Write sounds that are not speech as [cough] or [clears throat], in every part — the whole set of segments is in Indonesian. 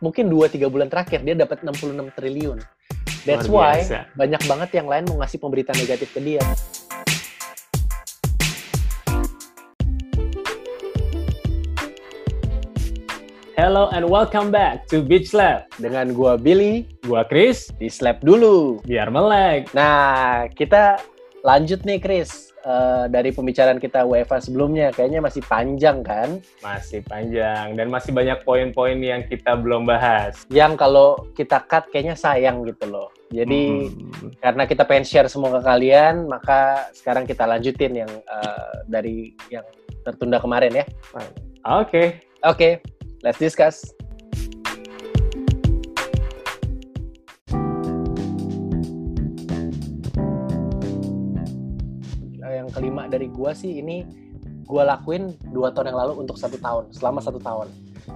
mungkin 2-3 bulan terakhir dia dapat 66 triliun. That's why banyak banget yang lain mau ngasih pemberitaan negatif ke dia. Hello and welcome back to Beach Lab. Dengan gua Billy Gua Chris, di Slap dulu. biar melek. Nah, kita lanjut nih Chris. Eh, dari pembicaraan kita UEFA sebelumnya kayaknya masih panjang kan? Masih panjang dan masih banyak poin-poin yang kita belum bahas. Yang kalau kita cut kayaknya sayang gitu loh. Jadi Hmm. karena kita pengen share semua ke kalian, maka sekarang kita lanjutin yang eh, dari yang tertunda kemarin ya. Oke. Oke, let's discuss. Yang kelima dari gua sih ini gua lakuin dua tahun yang lalu untuk satu tahun, selama satu tahun.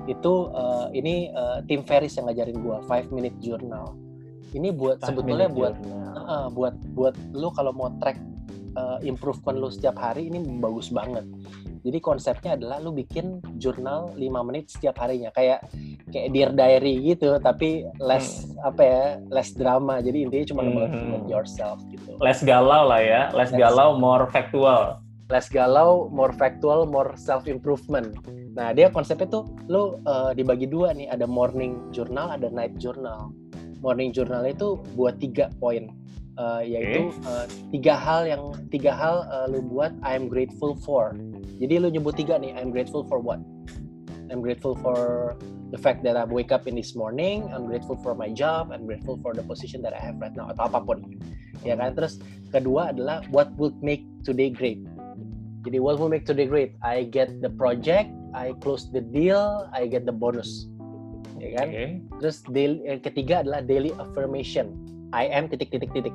Itu eh, ini eh, Tim Ferris yang ngajarin gua Five Minute Journal. Ini buat Five sebetulnya buat journal. Heeh, buat buat lu kalau mau track uh, improvement lu setiap hari ini bagus banget. Jadi konsepnya adalah lu bikin jurnal 5 menit setiap harinya kayak kayak dear diary gitu tapi less apa ya less drama. Jadi intinya cuma Hmm. yourself gitu. Less galau lah ya, less Less. galau, more factual. Less galau, more factual, more self improvement. Nah, dia konsepnya tuh lu uh, dibagi dua nih, ada morning journal, ada night journal. Morning journal itu buat tiga poin, Uh, yaitu uh, tiga hal yang tiga hal uh, lu buat I'm grateful for. Jadi lu nyebut tiga nih, I'm grateful for what? I'm grateful for the fact that I wake up in this morning. I'm grateful for my job. I'm grateful for the position that I have right now atau apa pun. Ya kan? Terus kedua adalah what would make today great. Jadi what will make today great? I get the project, I close the deal, I get the bonus. Ya kan? Oke. Terus daily, yang ketiga adalah daily affirmation. I am titik titik titik.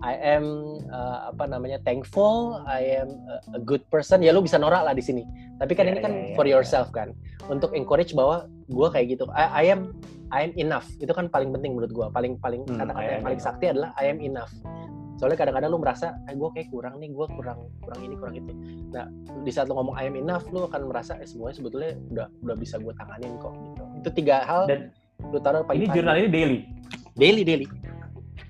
I am uh, apa namanya thankful. I am a, a good person. Ya lu bisa norak lah di sini. Tapi kan Ya, ini kan ya, ya, for ya. yourself kan. Untuk encourage bahwa gue kayak gitu. I, I am I am enough. Itu kan paling penting menurut gue. Paling paling Hmm, kata-kata yang paling sakti adalah I am enough. Soalnya kadang-kadang lu merasa, eh gue kayak kurang nih, gue kurang kurang ini kurang itu. Nah di saat lu ngomong I am enough, lu akan merasa eh, semuanya sebetulnya udah udah bisa gue tanganin kok gitu. Itu tiga hal Dan lu taruh pagi ini jurnal ini daily. daily daily.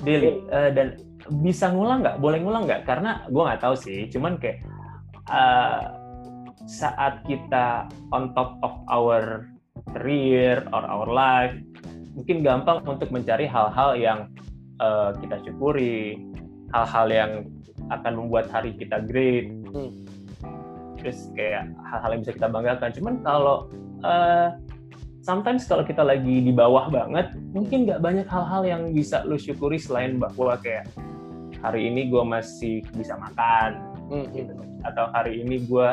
Daily. Eh, dan bisa ngulang nggak? Boleh ngulang nggak? Karena gue nggak tahu sih. Cuman kayak eh, saat kita on top of our career or our life, mungkin gampang untuk mencari hal-hal yang eh, kita syukuri, hal-hal yang akan membuat hari kita great. Hmm. Terus kayak hal-hal yang bisa kita banggakan. Cuman kalau eh, sometimes kalau kita lagi di bawah banget, mungkin nggak banyak hal-hal yang bisa lu syukuri selain bahwa kayak hari ini gue masih bisa makan, Hmm, gitu. Atau hari ini gue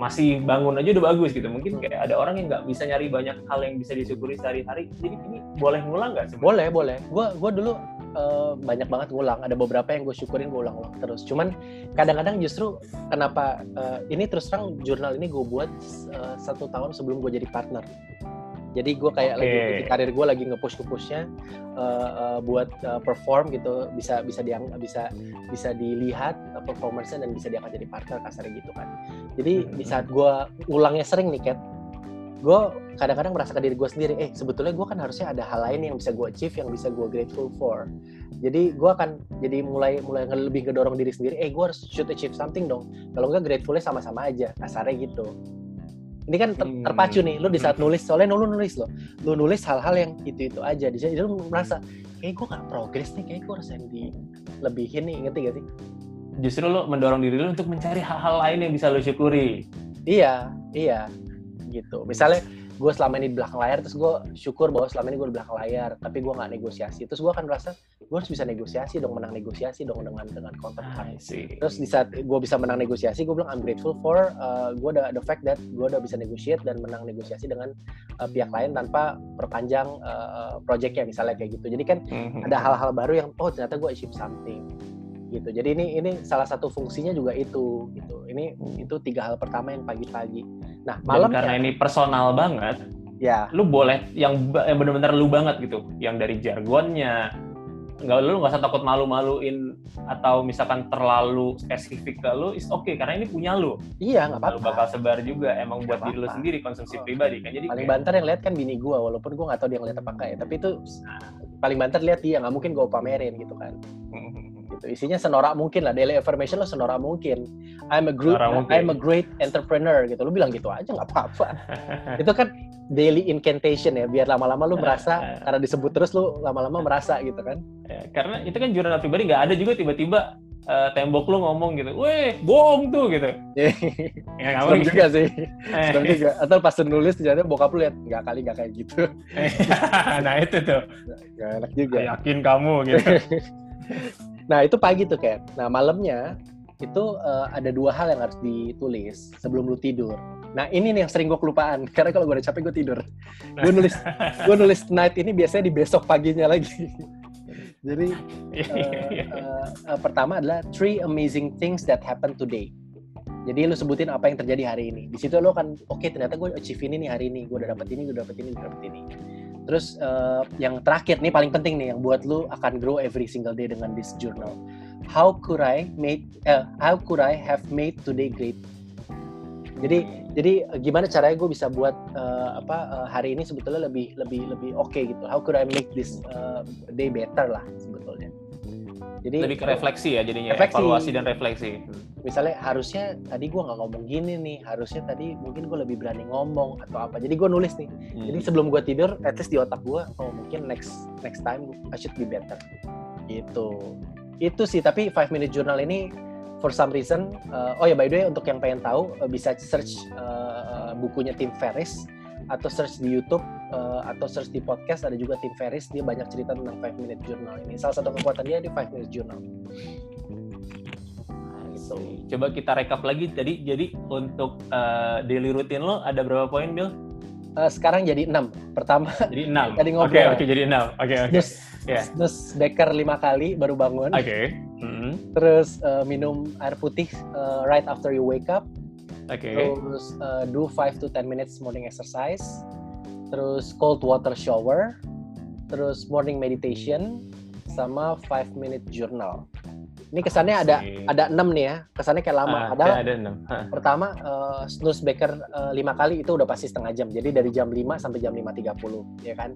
masih bangun aja udah bagus gitu. Mungkin kayak ada orang yang nggak bisa nyari banyak hal yang bisa disyukuri sehari-hari. Jadi ini boleh ngulang nggak sebenarnya? Boleh, boleh. Gua gua dulu eh, banyak banget ngulang. Ada beberapa yang gue syukurin gue ulang-ulang terus. Cuman kadang-kadang justru kenapa eh, ini terus terang jurnal ini gue buat eh, satu tahun sebelum gue jadi partner. Jadi gue kayak Oke. lagi di karir gue lagi nge-push nge-pushnya eh, eh, buat eh, perform gitu bisa bisa diang bisa bisa dilihat eh, performance-nya dan bisa diangkat jadi partner kasarnya gitu kan. Jadi di saat gue ulangnya sering nih Kat, gue kadang-kadang merasa ke diri gue sendiri, eh sebetulnya gue kan harusnya ada hal lain yang bisa gue achieve, yang bisa gue grateful for. Jadi gue akan jadi mulai mulai lebih ngedorong diri sendiri, eh gue harus should achieve something dong. Kalau enggak gratefulnya sama-sama aja, kasarnya gitu. Ini kan ter- Hmm. terpacu nih, lu di saat nulis, soalnya lu nulis lo, lu nulis hal-hal yang itu-itu aja. Di situ lu merasa, kayak gue gak progres nih, kayak gue harus yang di lebihin nih, ngerti gak sih? Justru lu mendorong diri lu untuk mencari hal-hal lain yang bisa lu syukuri. Iya, iya, gitu. Misalnya gue selama ini di belakang layar, terus gue syukur bahwa selama ini gue di belakang layar, tapi gue nggak negosiasi. Terus gue akan merasa gue harus bisa negosiasi dong, menang negosiasi dong dengan dengan counterpart. I see. Terus di saat gue bisa menang negosiasi, gue bilang I'm grateful for uh, gue the, the fact that gue udah bisa negotiate dan menang negosiasi dengan uh, pihak lain tanpa perpanjang uh, projectnya misalnya kayak gitu. Jadi kan Mhm. ada hal-hal baru yang oh ternyata gue achieve something gitu. Jadi ini ini salah satu fungsinya juga itu gitu. Ini itu tiga hal pertama yang pagi-pagi. Nah Dan malam karena ini personal banget, ya. lu boleh yang yang benar-benar lu banget gitu, yang dari jargonnya, nggak lu nggak usah takut malu-maluin atau misalkan terlalu spesifik ke lu is oke okay, karena ini punya lu. Iya nggak apa-apa. bakal sebar juga emang buat diri lu sendiri konsumsi oh. pribadi kan. Jadi paling kayak... banter yang lihat kan bini gua walaupun gua nggak tahu dia ngeliat apa enggak ya. Tapi itu paling banter lihat dia nggak mungkin gua pamerin gitu kan gitu isinya senorak mungkin lah daily affirmation lo senorak mungkin I'm a great I'm a great entrepreneur gitu lu bilang gitu aja nggak apa-apa [laughs] itu kan daily incantation ya biar lama-lama lu merasa karena disebut terus lu lama-lama merasa gitu kan ya, karena itu kan jurnal pribadi nggak ada juga tiba-tiba uh, tembok lu ngomong gitu, weh bohong tuh gitu. ya [laughs] nggak juga sih, [laughs] serem juga. Atau pas nulis ternyata bokap lu lihat nggak kali nggak kayak gitu. nah itu tuh. Gak enak juga. Yakin kamu gitu. Nah itu pagi tuh kayak. Nah malamnya itu uh, ada dua hal yang harus ditulis sebelum lu tidur. Nah ini nih yang sering gue kelupaan [laughs] karena kalau gue udah capek gue tidur. Gue nulis [laughs] gue nulis night ini biasanya di besok paginya lagi. [laughs] Jadi uh, uh, uh, pertama adalah three amazing things that happen today. Jadi lu sebutin apa yang terjadi hari ini. Di situ lo kan oke okay, ternyata gue achieve ini nih hari ini. Gue udah dapet ini, gue udah dapet ini, gue dapet ini. Terus uh, yang terakhir nih paling penting nih yang buat lu akan grow every single day dengan this journal. How could I made uh, how could I have made today great? Jadi jadi gimana caranya gue bisa buat uh, apa uh, hari ini sebetulnya lebih lebih lebih oke okay gitu how could I make this uh, day better lah sebetulnya jadi lebih ke refleksi ya jadinya refleksi. evaluasi dan refleksi. Misalnya harusnya tadi gue nggak ngomong gini nih harusnya tadi mungkin gue lebih berani ngomong atau apa. Jadi gue nulis nih. Hmm. jadi sebelum gue tidur at least di otak gue oh mungkin next next time I should be better. Gitu. Itu sih tapi five minute journal ini for some reason uh, oh ya by the way untuk yang pengen tahu uh, bisa search uh, bukunya Tim Ferris atau search di YouTube uh, atau search di podcast ada juga Tim Ferris dia banyak cerita tentang five minute journal ini salah satu kekuatan dia di five minute journal gitu. coba kita rekap lagi tadi jadi untuk uh, daily routine lo ada berapa poin Bill uh, sekarang jadi enam pertama jadi enam [laughs] tadi ngobrol oke okay, oke okay, jadi enam oke okay, oke okay. yeah. terus beker lima kali baru bangun oke okay. mm-hmm. terus uh, minum air putih uh, right after you wake up okay. terus uh, do 5 to 10 minutes morning exercise terus cold water shower terus morning meditation sama 5 minute journal ini kesannya ada ada enam nih ya, kesannya kayak lama. Ah, ada ada enam. Pertama uh, snooze baker uh, lima kali itu udah pasti setengah jam. Jadi dari jam 5 sampai jam 5.30 ya kan.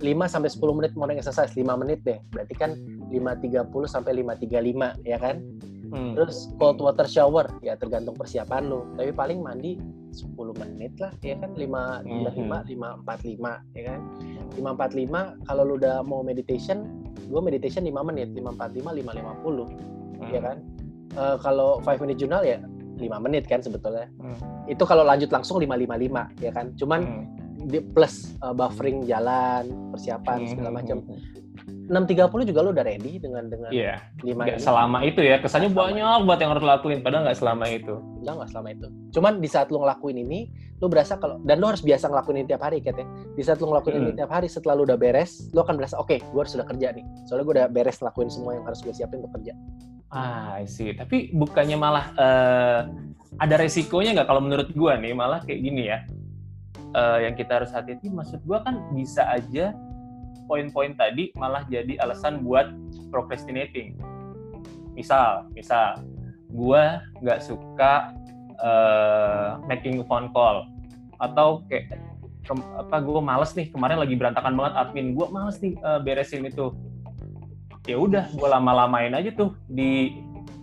5 sampai 10 menit morning exercise 5 menit deh. Berarti kan 5.30 sampai 5.35 ya kan. Hmm. Terus cold water shower ya tergantung persiapan lu. Tapi paling mandi 10 menit lah ya kan 5 hmm. 5 5 45 ya kan. 545 kalau lu udah mau meditation gue meditation 5 menit 545 550 hmm. ya kan uh, kalau 5 minute journal ya 5 menit kan sebetulnya hmm. itu kalau lanjut langsung 555 ya kan cuman hmm. di plus uh, buffering jalan persiapan hmm. segala macam 6.30 juga lo udah ready dengan dengan yeah. lima gak selama itu ya kesannya gak banyak buat yang harus lakuin padahal nggak selama itu. enggak nggak selama itu. Cuman di saat lo ngelakuin ini lo berasa kalau dan lo harus biasa ngelakuin ini tiap hari katanya di saat lo ngelakuin hmm. ini tiap hari setelah lo udah beres lo akan berasa oke okay, gue harus sudah kerja nih. Soalnya gue udah beres ngelakuin semua yang harus gue siapin untuk kerja. Ah sih tapi bukannya malah uh, ada resikonya nggak kalau menurut gue nih malah kayak gini ya? Uh, yang kita harus hati-hati maksud gue kan bisa aja poin-poin tadi malah jadi alasan buat procrastinating. Misal, misal, gue nggak suka uh, making phone call. Atau kayak ke, apa gue males nih kemarin lagi berantakan banget admin gue males nih uh, beresin itu. Ya udah gue lama-lamain aja tuh di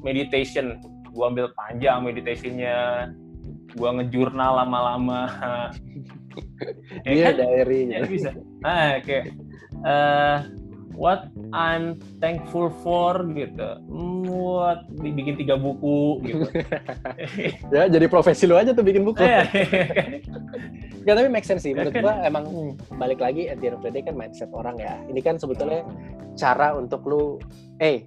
meditation. Gue ambil panjang meditationnya gue ngejurnal lama-lama. [laughs] Ya kan? diary ya bisa. Nah kayak uh, what I'm thankful for gitu. What bikin tiga buku gitu. [laughs] ya jadi profesi lu aja tuh bikin buku. [laughs] Gak tapi make sense sih. Menurut gua emang balik lagi at the end of the day kan mindset orang ya. Ini kan sebetulnya cara untuk lu, eh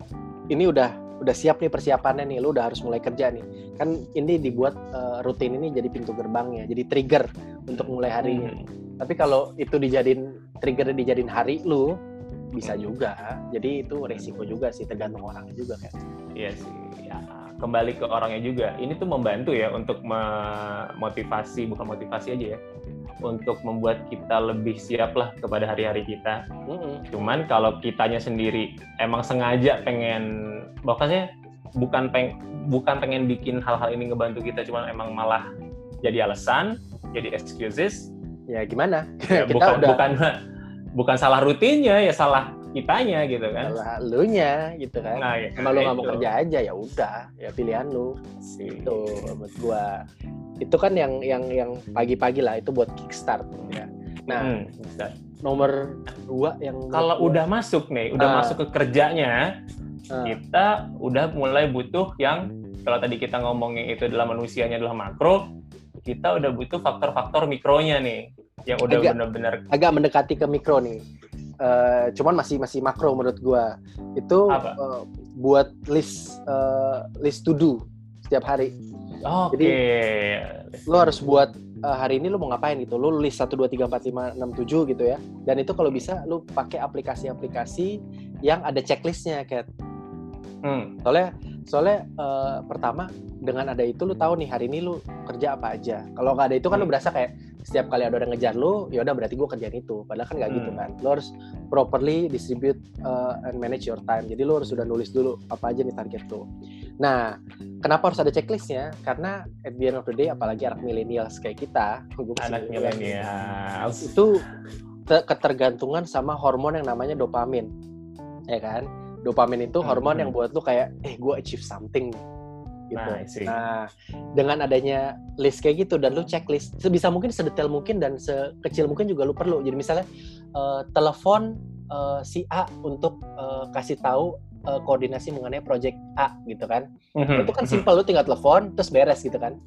ini udah udah siap nih persiapannya nih, lu udah harus mulai kerja nih. Kan ini dibuat uh, rutin ini jadi pintu gerbangnya, jadi trigger untuk mulai harinya. Hmm tapi kalau itu dijadiin trigger dijadiin hari lu bisa juga jadi itu resiko juga sih tergantung orang juga kan iya sih ya kembali ke orangnya juga. Ini tuh membantu ya untuk memotivasi, bukan motivasi aja ya, untuk membuat kita lebih siap lah kepada hari-hari kita. Mm-hmm. Cuman kalau kitanya sendiri emang sengaja pengen, bahkannya bukan peng, bukan pengen bikin hal-hal ini ngebantu kita, cuman emang malah jadi alasan, jadi excuses. Ya gimana? Ya, kita bukan udah... bukan bukan salah rutinnya ya salah kitanya gitu kan. Salah lu nya gitu kan. Nah, ya, lu nggak mau kerja aja ya udah ya pilihan lu. Itu buat gua. Itu kan yang yang yang pagi-pagi lah itu buat kickstart ya. Nah hmm, nomor dua yang kalau gua, udah masuk nih udah uh, masuk ke kerjanya uh, kita udah mulai butuh yang kalau tadi kita ngomongin itu adalah manusianya adalah makro kita udah butuh faktor-faktor mikronya nih yang udah benar-benar agak mendekati ke mikro nih. Uh, cuman masih masih makro menurut gua. Itu uh, buat list uh, list to do setiap hari. Oke. Okay. Jadi lo harus buat uh, hari ini lo mau ngapain gitu. Lo list 1 2 3 4 5 6 7 gitu ya. Dan itu kalau bisa lo pakai aplikasi-aplikasi yang ada checklistnya kayak Hmm. Soalnya soalnya uh, pertama dengan ada itu lu tahu nih hari ini lu kerja apa aja. Kalau nggak ada itu kan hmm. lu berasa kayak setiap kali ada orang ngejar lu, ya udah berarti gue kerjain itu. Padahal kan nggak gitu hmm. gitu kan. Lu harus properly distribute uh, and manage your time. Jadi lu harus sudah nulis dulu apa aja nih target lu. Nah, kenapa harus ada checklistnya? Karena at the end of the day, apalagi anak millennials kayak kita, anak millennials itu ketergantungan sama hormon yang namanya dopamin, ya kan? Dopamin itu hormon hmm. yang buat lu kayak, eh gue achieve something gitu. Nah, nah, dengan adanya list kayak gitu dan lu checklist sebisa mungkin sedetail mungkin dan sekecil mungkin juga lu perlu. Jadi misalnya uh, telepon uh, si A untuk uh, kasih tahu uh, koordinasi mengenai project A gitu kan. Mm-hmm. Itu kan simpel lu tinggal telepon terus beres gitu kan.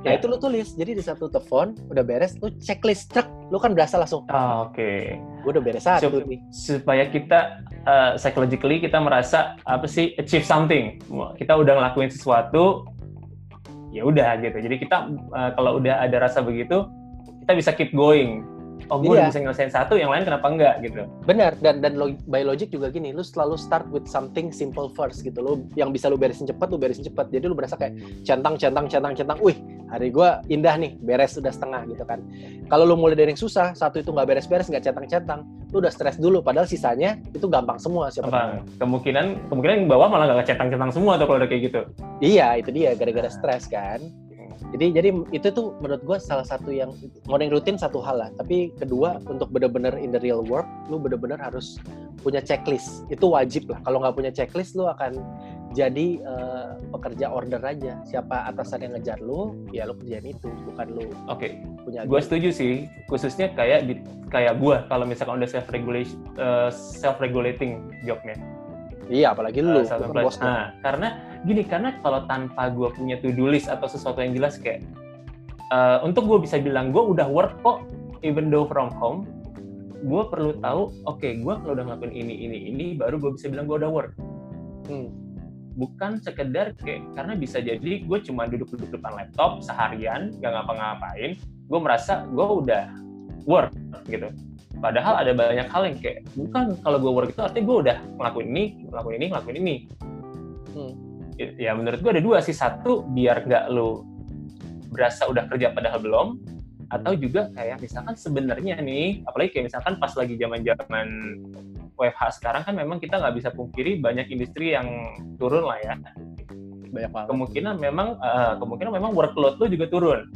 Nah, yeah. itu lu tulis. Jadi di satu telepon udah beres, lu checklist truk, lu kan berasa langsung. Oh, Oke. Okay. Gue udah beres satu Sup nih. Supaya kita uh, psychologically kita merasa apa sih achieve something. Kita udah ngelakuin sesuatu ya udah gitu. Jadi kita uh, kalau udah ada rasa begitu, kita bisa keep going oh gue iya. bisa nyelesain satu yang lain kenapa enggak gitu. Benar dan dan log, by logic juga gini lu selalu start with something simple first gitu. Lu yang bisa lu beresin cepat lu beresin cepat jadi lu berasa kayak centang centang centang centang wih hari gue indah nih beres udah setengah gitu kan. Kalau lu mulai dari yang susah satu itu nggak beres-beres nggak centang-centang lu udah stres dulu. Padahal sisanya itu gampang semua siapa tahu. Kemungkinan kemungkinan yang bawah malah nggak centang-centang semua tuh kalau udah kayak gitu. Iya itu dia gara-gara stres kan jadi jadi itu tuh menurut gue salah satu yang morning rutin satu hal lah. Tapi kedua untuk benar-benar in the real work lu benar-benar harus punya checklist. Itu wajib lah. Kalau nggak punya checklist lu akan jadi uh, pekerja order aja. Siapa atasan yang ngejar lu ya lu kerjain itu. Bukan lu oke. okay. punya gue setuju sih. Khususnya kayak di, kayak gue kalau misalkan udah self regulation uh, self regulating jobnya. Iya, apalagi lu. Uh, bos nah, karena gini, karena kalau tanpa gue punya to-do list atau sesuatu yang jelas kayak uh, untuk gue bisa bilang gue udah work kok, even though from home, gue perlu tahu, oke, okay, gue kalau udah ngelakuin ini, ini, ini, baru gue bisa bilang gue udah work. Hmm. Bukan sekedar kayak karena bisa jadi gue cuma duduk-duduk depan laptop seharian, gak ngapa-ngapain, gue merasa gue udah work gitu Padahal ada banyak hal yang kayak bukan kalau gue work itu artinya gue udah ngelakuin ini, ngelakuin ini, ngelakuin ini. Hmm. Ya menurut gue ada dua sih. Satu biar nggak lo berasa udah kerja padahal belum, atau juga kayak misalkan sebenarnya nih, apalagi kayak misalkan pas lagi zaman-zaman WFH sekarang kan memang kita nggak bisa pungkiri banyak industri yang turun lah ya. Banyak banget. Kemungkinan memang uh, kemungkinan memang workload lo juga turun.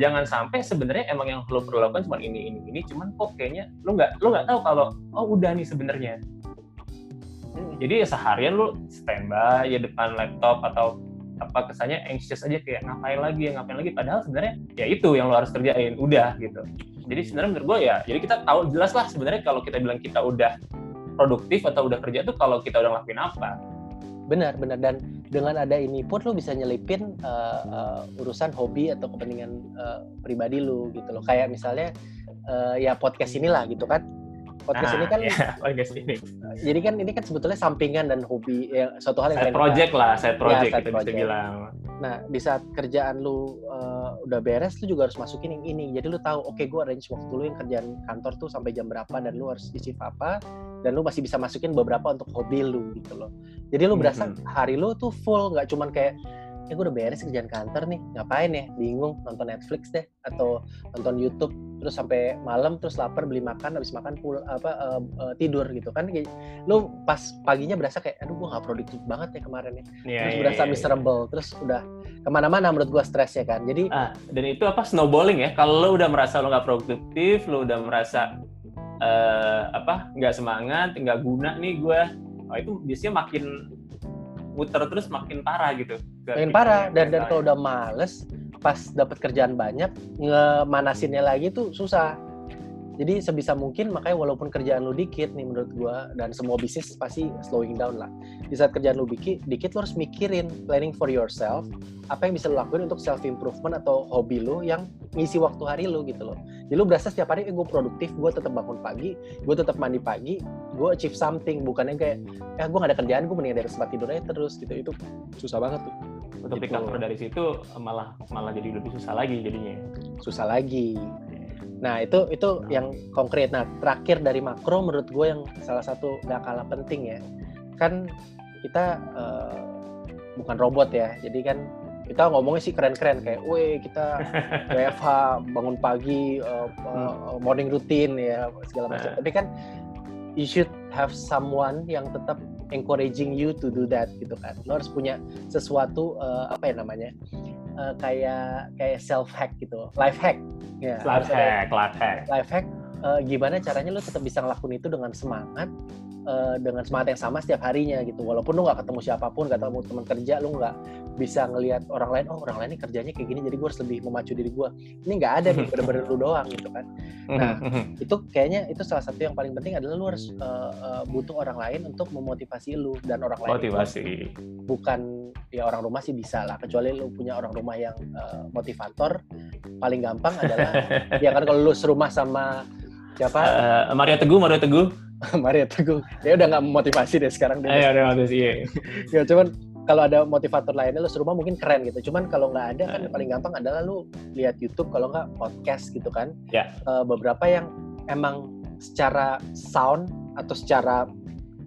Jangan sampai sebenarnya emang yang lo perlu lakukan cuma ini ini ini cuman kok kayaknya lo nggak lo nggak tahu kalau oh udah nih sebenarnya jadi ya seharian lo standby ya depan laptop atau apa kesannya anxious aja kayak ngapain lagi ya ngapain lagi? Padahal sebenarnya ya itu yang lo harus kerjain udah gitu. Jadi sebenarnya menurut gue ya jadi kita tahu jelas lah sebenarnya kalau kita bilang kita udah produktif atau udah kerja tuh kalau kita udah ngelakuin apa. Benar benar. Dan dengan ada ini pun lo bisa nyelipin uh, uh, urusan hobi atau kepentingan uh, pribadi lo gitu loh. Kayak misalnya uh, ya podcast inilah gitu kan podcast nah, ini kan ya, [laughs] podcast ini. Jadi kan ini kan sebetulnya sampingan dan hobi ya suatu hal yang side project lah side project ya, kita project. bisa bilang. Nah di saat kerjaan lu uh, uh, udah beres lu juga harus masukin yang ini. Jadi lu tahu oke okay, gue arrange waktu lu yang kerjaan kantor tuh sampai jam berapa dan lu harus isi apa dan lu masih bisa masukin beberapa untuk hobi lu gitu loh. Jadi lu berasa mm -hmm. hari lu tuh full nggak cuman kayak ya gue udah beres kerjaan kantor nih ngapain ya? Bingung nonton Netflix deh atau nonton YouTube terus sampai malam terus lapar beli makan habis makan pul apa uh, uh, tidur gitu kan lu pas paginya berasa kayak aduh gue gak produktif banget ya kemarin ya yeah, terus yeah, berasa yeah, iya. miserable yeah. terus udah ke mana-mana menurut gue stres ya kan jadi ah, dan itu apa snowballing ya kalau lu udah merasa lu gak produktif lu udah merasa uh, apa nggak semangat nggak guna nih gue oh, itu biasanya makin muter terus makin parah gitu. Makin parah dan dan kalau udah males pas dapat kerjaan banyak ngemanasinnya lagi tuh susah. Jadi sebisa mungkin makanya walaupun kerjaan lu dikit nih menurut gua dan semua bisnis pasti slowing down lah. Di saat kerjaan lu dikit, dikit lu harus mikirin planning for yourself, apa yang bisa lu lakuin untuk self improvement atau hobi lu yang ngisi waktu hari lu gitu loh. Jadi lu berasa setiap hari eh, gue produktif, gue tetap bangun pagi, gue tetap mandi pagi, gue achieve something, bukannya kayak eh gue gak ada kerjaan, gue mending dari tempat tidur aja terus gitu. Itu susah banget tuh. Untuk gitu. recover dari situ malah malah jadi lebih susah lagi jadinya. Susah lagi. Nah itu itu yang konkret. Nah terakhir dari makro menurut gue yang salah satu gak kalah penting ya, kan kita uh, bukan robot ya, jadi kan kita ngomongnya sih keren-keren kayak, weh kita [laughs] WFH bangun pagi, uh, uh, morning routine ya segala macam. Nah. Tapi kan you should have someone yang tetap encouraging you to do that gitu kan. Lo harus punya sesuatu uh, apa ya namanya? uh, kayak kayak self hack gitu, life hack. Ya, life hack, life hack. Life hack. Uh, gimana caranya lo tetap bisa ngelakuin itu dengan semangat, uh, dengan semangat yang sama setiap harinya gitu. Walaupun lo nggak ketemu siapa pun, nggak ketemu teman kerja, lo nggak bisa ngelihat orang lain, oh orang lain ini kerjanya kayak gini, jadi gue harus lebih memacu diri gue. Ini nggak ada nih, bener-bener lu doang gitu kan. Nah [laughs] itu kayaknya itu salah satu yang paling penting adalah lu harus uh, uh, butuh orang lain untuk memotivasi lu dan orang lain. Motivasi. bukan ya orang rumah sih bisa lah, kecuali lu punya orang rumah yang uh, motivator. Paling gampang adalah [laughs] ya kan kalau lu serumah sama siapa? Uh, Maria Teguh, Maria Teguh. [laughs] Maria Teguh. Ya udah nggak motivasi deh sekarang. Dia Ayo, udah motivasi. Iya. ya cuman kalau ada motivator lainnya lu serumah mungkin keren gitu. Cuman kalau nggak ada kan yang paling gampang adalah lu lihat YouTube kalau nggak podcast gitu kan. Ya. Uh, beberapa yang emang secara sound atau secara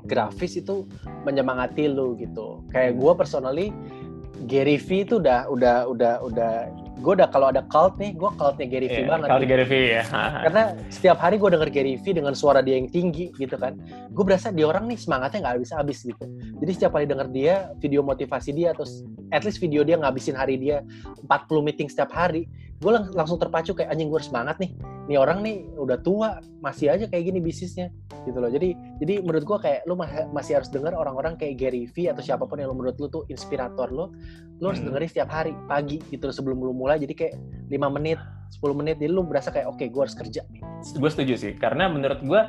grafis itu menyemangati lu gitu. Kayak gue personally Gary V itu udah udah udah udah gue udah kalau ada cult nih gue cultnya Gary V yeah, banget cult Gary V ya [laughs] karena setiap hari gue denger Gary V dengan suara dia yang tinggi gitu kan. Gue berasa dia orang nih semangatnya nggak habis habis gitu. Jadi setiap kali denger dia video motivasi dia atau at least video dia ngabisin hari dia 40 meeting setiap hari gue lang langsung terpacu kayak anjing gue harus semangat nih. Nih orang nih udah tua masih aja kayak gini bisnisnya. Gitu loh. Jadi jadi menurut gue kayak lu masih harus dengar orang-orang kayak Gary V atau siapa pun yang lu menurut lu tuh inspirator lu lu harus hmm. dengerin setiap hari pagi gitu loh, sebelum lu mulai. Jadi kayak lima menit 10 menit jadi lu berasa kayak oke okay, gue harus kerja gue setuju sih. Karena menurut gue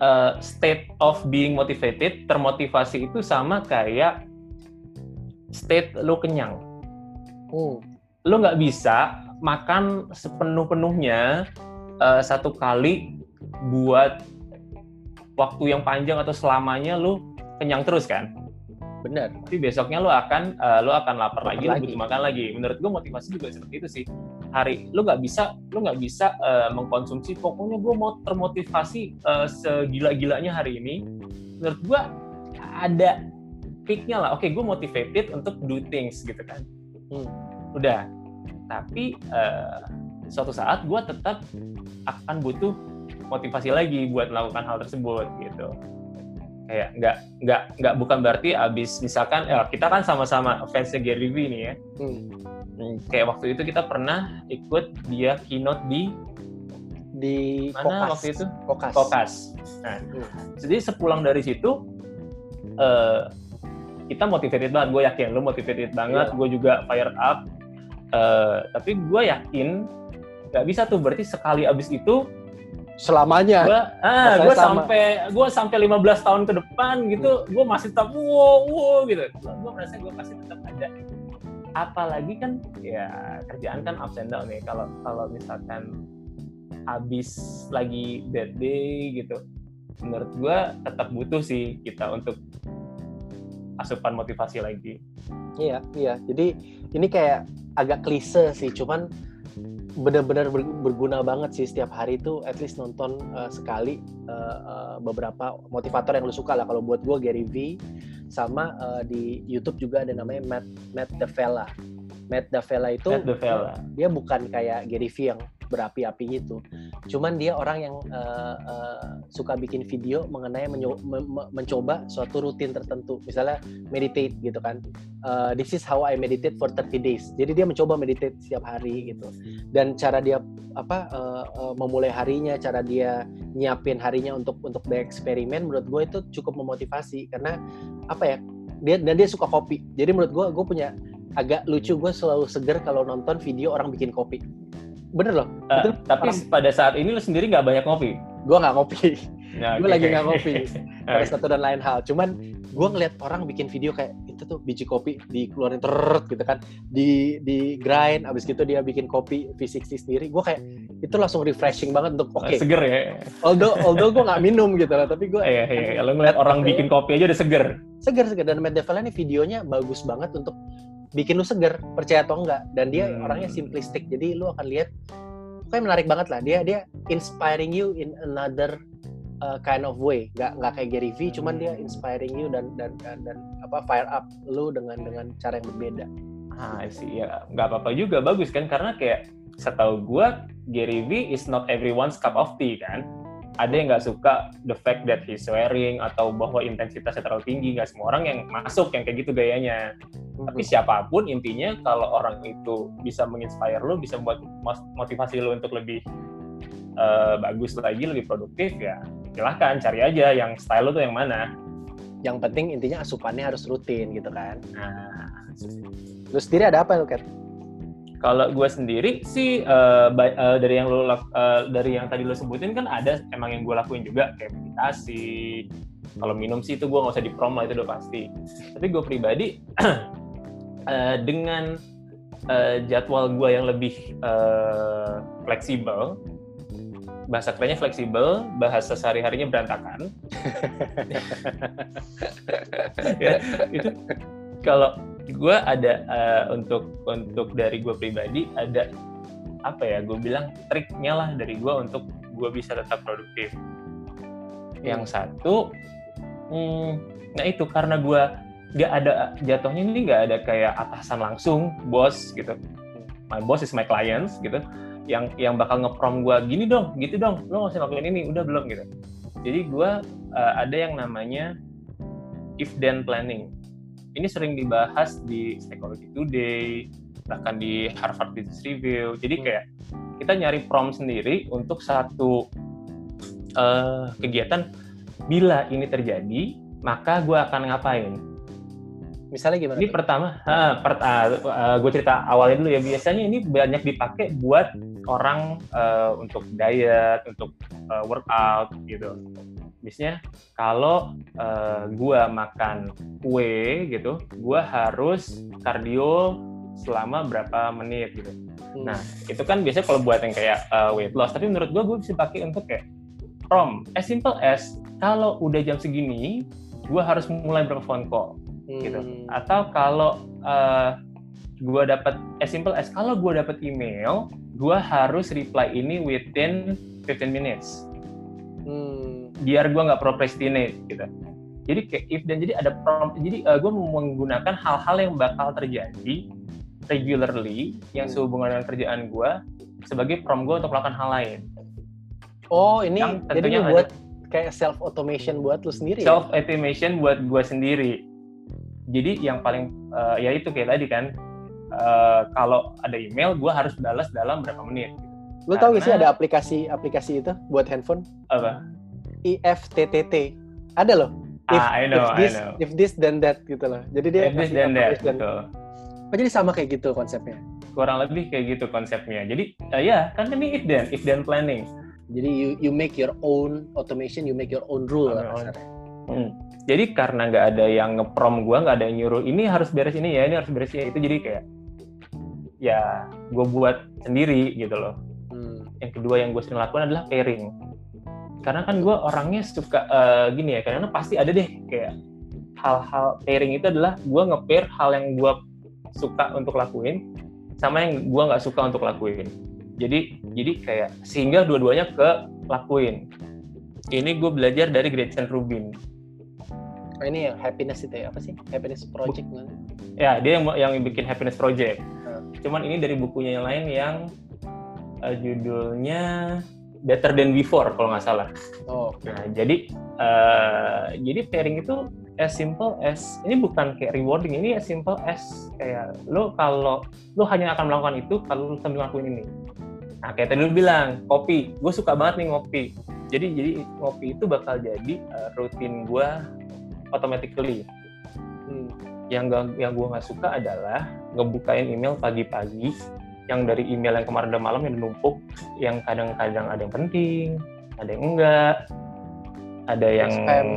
uh, state of being motivated termotivasi itu sama kayak state lu kenyang. Hmm. lu nggak bisa makan sepenuh-penuhnya uh, satu kali buat waktu yang panjang atau selamanya lu kenyang terus kan? Benar. Tapi besoknya lu akan uh, lu akan lapar lagi, lagi, lu butuh makan lagi. Menurut gua motivasi juga seperti itu sih. Hari lu nggak bisa lu nggak bisa uh, mengkonsumsi pokoknya gua mau termotivasi uh, segila-gilanya hari ini. Menurut gua ada peaknya lah. Oke, okay, gue motivated untuk do things gitu kan. Hmm. Udah, tapi uh, suatu saat gue tetap akan butuh motivasi lagi buat melakukan hal tersebut gitu kayak nggak nggak nggak bukan berarti abis misalkan ya kita kan sama-sama fansnya Gary Vee nih ya hmm. hmm. kayak waktu itu kita pernah ikut dia keynote di di mana Kokas. waktu itu Kokas. Kokas. Nah, hmm. jadi sepulang dari situ uh, kita motivated banget. Gue yakin lo motivated banget. Yeah. Gue juga fired up. Uh, tapi gue yakin nggak bisa tuh berarti sekali abis itu selamanya. Gua, ah, gue sampai gue sampai 15 tahun ke depan gitu, hmm. gue masih tetap wow wow gitu. Gue merasa gue pasti tetap ada. Apalagi kan ya kerjaan kan ups and down nih. Kalau kalau misalkan habis lagi bad day gitu, menurut gue tetap butuh sih kita untuk asupan motivasi lagi. Iya, iya. Jadi ini kayak agak klise sih, cuman benar-benar berguna banget sih setiap hari itu at least nonton uh, sekali uh, uh, beberapa motivator yang lu suka lah kalau buat gue Gary V sama uh, di YouTube juga ada namanya Matt Matt Davella Matt Davella itu Matt Davella. dia bukan kayak Gary V yang berapi-api gitu. Cuman dia orang yang uh, uh, suka bikin video mengenai menyo mencoba suatu rutin tertentu. Misalnya meditate gitu kan. Uh, this is how I meditate for 30 days. Jadi dia mencoba meditate setiap hari gitu. Dan cara dia apa uh, uh, memulai harinya, cara dia nyiapin harinya untuk untuk bereksperimen menurut gue itu cukup memotivasi karena apa ya? Dia dan dia suka kopi. Jadi menurut gue gue punya agak lucu gue selalu seger kalau nonton video orang bikin kopi bener loh. Uh, itu tapi orang... pada saat ini lu sendiri nggak banyak ngopi. Gue nggak ngopi. Ya, gue lagi nggak ngopi. [laughs] Ada satu dan lain hal. Cuman gue ngeliat orang bikin video kayak itu tuh biji kopi dikeluarin terus gitu kan, di di grind, abis gitu dia bikin kopi V60 sendiri. Gue kayak itu langsung refreshing banget untuk oke. Okay. Seger ya. Although although gue nggak minum gitu lah, tapi gue. Iya iya. Kalau ngeliat orang bikin kopi aja udah seger. Seger seger dan Matt Devil ini videonya bagus banget untuk bikin lu seger percaya atau enggak. Dan dia hmm. orangnya simplistik jadi lu akan lihat kayak menarik banget lah. Dia dia inspiring you in another uh, kind of way. Nggak nggak kayak Gary V cuman dia inspiring you dan dan dan, dan apa fire up lu dengan dengan cara yang berbeda. Ah sih ya nggak apa-apa juga. Bagus kan? Karena kayak setahu gue Gary V is not everyone's cup of tea kan ada yang nggak suka the fact that he's swearing atau bahwa intensitasnya terlalu tinggi nggak semua orang yang masuk yang kayak gitu gayanya hmm. tapi siapa pun intinya kalau orang itu bisa menginspire lo bisa buat motivasi lo untuk lebih uh, bagus lagi lebih produktif ya silahkan cari aja yang style lo tuh yang mana yang penting intinya asupannya harus rutin gitu kan nah lu sendiri ada apa lo Kat? Kalau gue sendiri sih uh, uh, dari yang lo uh, dari yang tadi lo sebutin kan ada emang yang gue lakuin juga kayak meditasi. Kalau minum sih itu gue nggak usah di prom lah itu udah pasti. Tapi gue pribadi uh, [clears throat] dengan uh, jadwal gue yang lebih uh, fleksibel, bahasa kerennya fleksibel, bahasa sehari-harinya berantakan. [laughs] [laughs] ya, itu kalau gue ada uh, untuk untuk dari gue pribadi ada apa ya gue bilang triknya lah dari gue untuk gue bisa tetap produktif. Yang satu hmm, nah itu karena gue gak ada jatuhnya ini gak ada kayak atasan langsung bos gitu. My boss is my clients gitu. Yang yang bakal ngeprom gue gini dong gitu dong lo nggak usah lakuin ini udah belum gitu. Jadi gue uh, ada yang namanya if then planning ini sering dibahas di Psychology Today, bahkan di Harvard Business Review. Jadi hmm. kayak kita nyari prompt sendiri untuk satu uh, kegiatan. Bila ini terjadi, maka gue akan ngapain? Misalnya gimana? Ini tuh? pertama, uh, per, uh, uh, gue cerita awalnya dulu ya. Biasanya ini banyak dipakai buat orang uh, untuk diet, untuk uh, workout gitu biasanya kalau uh, gua makan kue gitu, gua harus kardio selama berapa menit gitu. Hmm. Nah, itu kan biasanya kalau buat yang kayak uh, weight loss, tapi menurut gua gua bisa pakai untuk kayak from as simple as kalau udah jam segini, gua harus mulai berapa phone call gitu. hmm. gitu. Atau kalau uh, gua dapat as simple as kalau gua dapat email, gua harus reply ini within 15 minutes. Hmm biar gue nggak procrastinate gitu jadi kayak if dan jadi ada prompt jadi uh, eh, gue menggunakan hal-hal yang bakal terjadi regularly yang sehubungan dengan kerjaan gue sebagai prompt gue untuk melakukan hal lain oh ini jadi lu buat kayak self automation buat lu sendiri self automation ya? buat gue sendiri jadi yang paling uh, ya itu kayak tadi kan uh, kalau ada email gue harus balas dalam berapa menit gitu. Lu tau gak sih ada aplikasi aplikasi itu buat handphone? Apa? IFTTT. Ada loh. If, ah, I know, if this, I know. If this then that gitu loh. Jadi dia if this then that, dan, betul. Oh, jadi sama kayak gitu konsepnya. Kurang lebih kayak gitu konsepnya. Jadi uh, ya kan ini if then, if then planning. Jadi you you make your own automation, you make your own rule lah Hmm. Jadi karena nggak ada yang ngeprom gue, nggak ada yang nyuruh ini harus beres ini ya, ini harus beres ya itu jadi kayak ya gue buat sendiri gitu loh. Hmm. Yang kedua yang gue sering lakukan adalah pairing karena kan gue orangnya suka uh, gini ya karena pasti ada deh kayak hal-hal pairing itu adalah gue nge-pair hal yang gue suka untuk lakuin sama yang gue nggak suka untuk lakuin. Jadi jadi kayak sehingga dua-duanya ke lakuin. Ini gue belajar dari Gretchen Rubin. Oh, ini yang happiness itu ya? Apa sih? Happiness project kan ya dia yang yang bikin happiness project. Hmm. cuman ini dari bukunya yang lain yang uh, judulnya Better Than Before kalau nggak salah. Oh. Nah jadi uh, jadi pairing itu as simple as ini bukan kayak rewarding ini as simple as kayak lo kalau lo hanya akan melakukan itu kalau lo sambil ngelakuin ini. Nah kayak tadi lo bilang kopi, gue suka banget nih ngopi. Jadi jadi ngopi itu bakal jadi uh, rutin gue automatically. Hmm. Yang gak, yang gue nggak suka adalah ngebukain email pagi-pagi yang dari email yang kemarin udah malam yang numpuk yang kadang-kadang ada yang penting ada yang enggak ada yang spam.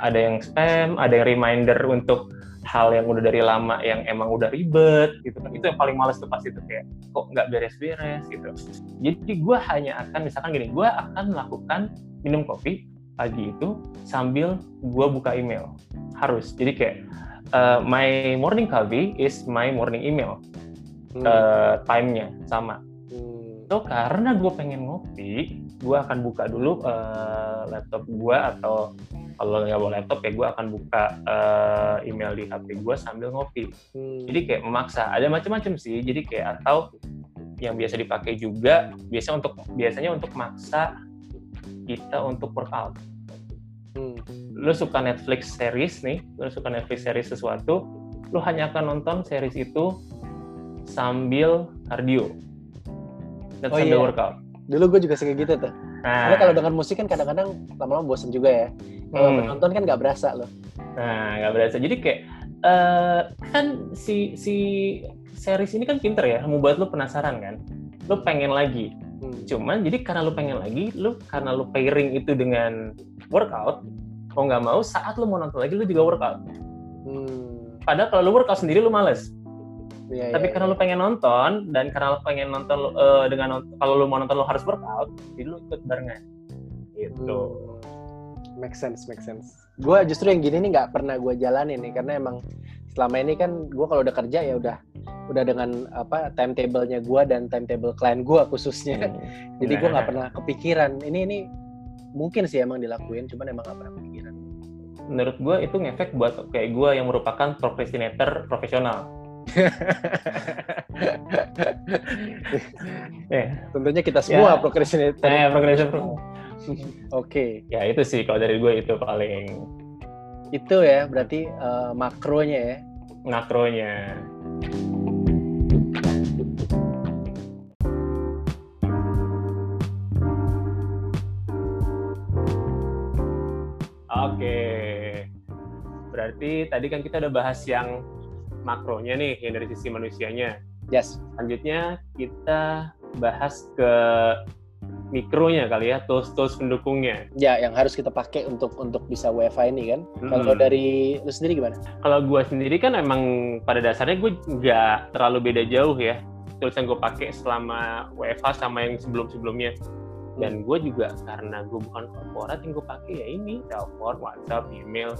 ada yang spam ada yang reminder untuk hal yang udah dari lama yang emang udah ribet gitu kan. Itu yang paling males tuh pasti tuh kayak kok nggak beres-beres? gitu. Jadi gue hanya akan misalkan gini gue akan melakukan minum kopi pagi itu sambil gue buka email. Harus. Jadi kayak uh, my morning coffee is my morning email hmm. uh, time-nya sama. Hmm. So karena gue pengen ngopi, gue akan buka dulu uh, laptop gue atau kalau nggak bawa laptop ya gue akan buka uh, email di HP gue sambil ngopi. Hmm. Jadi kayak memaksa. Ada macam-macam sih. Jadi kayak atau yang biasa dipakai juga biasa untuk biasanya untuk maksa kita untuk workout. Hmm. Lu suka Netflix series nih, lu suka Netflix series sesuatu, lu hanya akan nonton series itu sambil kardio dan oh, sambil iya. workout. Dulu gue juga suka gitu tuh. Nah. Karena kalau dengan musik kan kadang-kadang lama-lama bosen juga ya. Kalau hmm. menonton kan nggak berasa loh. Nah, nggak berasa. Jadi kayak uh, kan si si series ini kan pinter ya, mau buat lo penasaran kan. Lo pengen lagi. Hmm. Cuman jadi karena lo pengen lagi, lo karena lo pairing itu dengan workout, mau nggak mau saat lo mau nonton lagi lo juga workout. Hmm. Padahal kalau lo workout sendiri lo males. Yeah, Tapi yeah, karena yeah. lu pengen nonton dan karena lu pengen nonton uh, dengan kalau lu mau nonton lu harus workout, jadi lu ikut barengan. Gitu. Hmm. Make sense, make sense. Gue justru yang gini nih nggak pernah gue jalanin nih karena emang selama ini kan gue kalau udah kerja ya udah udah dengan apa timetable-nya gue dan timetable klien gue khususnya. Hmm. [laughs] Jadi gue nggak nah. pernah kepikiran. Ini ini mungkin sih emang dilakuin, cuman emang nggak pernah kepikiran. Menurut gue itu ngefek buat kayak gue yang merupakan procrastinator profesional [laughs] eh, tentunya kita semua ya. procrastinator. Eh, procrastinator. [laughs] Oke. Okay. Ya itu sih kalau dari gue itu paling. Itu ya berarti uh, makronya ya. Makronya. Oke. Berarti tadi kan kita udah bahas yang makronya nih yang dari sisi manusianya. Yes. Selanjutnya kita bahas ke mikronya kali ya, tools-tools pendukungnya. Ya, yang harus kita pakai untuk untuk bisa WiFi ini kan. Hmm. Kalau dari lu sendiri gimana? Kalau gue sendiri kan emang pada dasarnya gue nggak terlalu beda jauh ya. Tools yang gue pakai selama WFH sama yang sebelum-sebelumnya. Dan gue juga karena gue bukan korporat yang gue pakai ya ini, telepon, WhatsApp, email,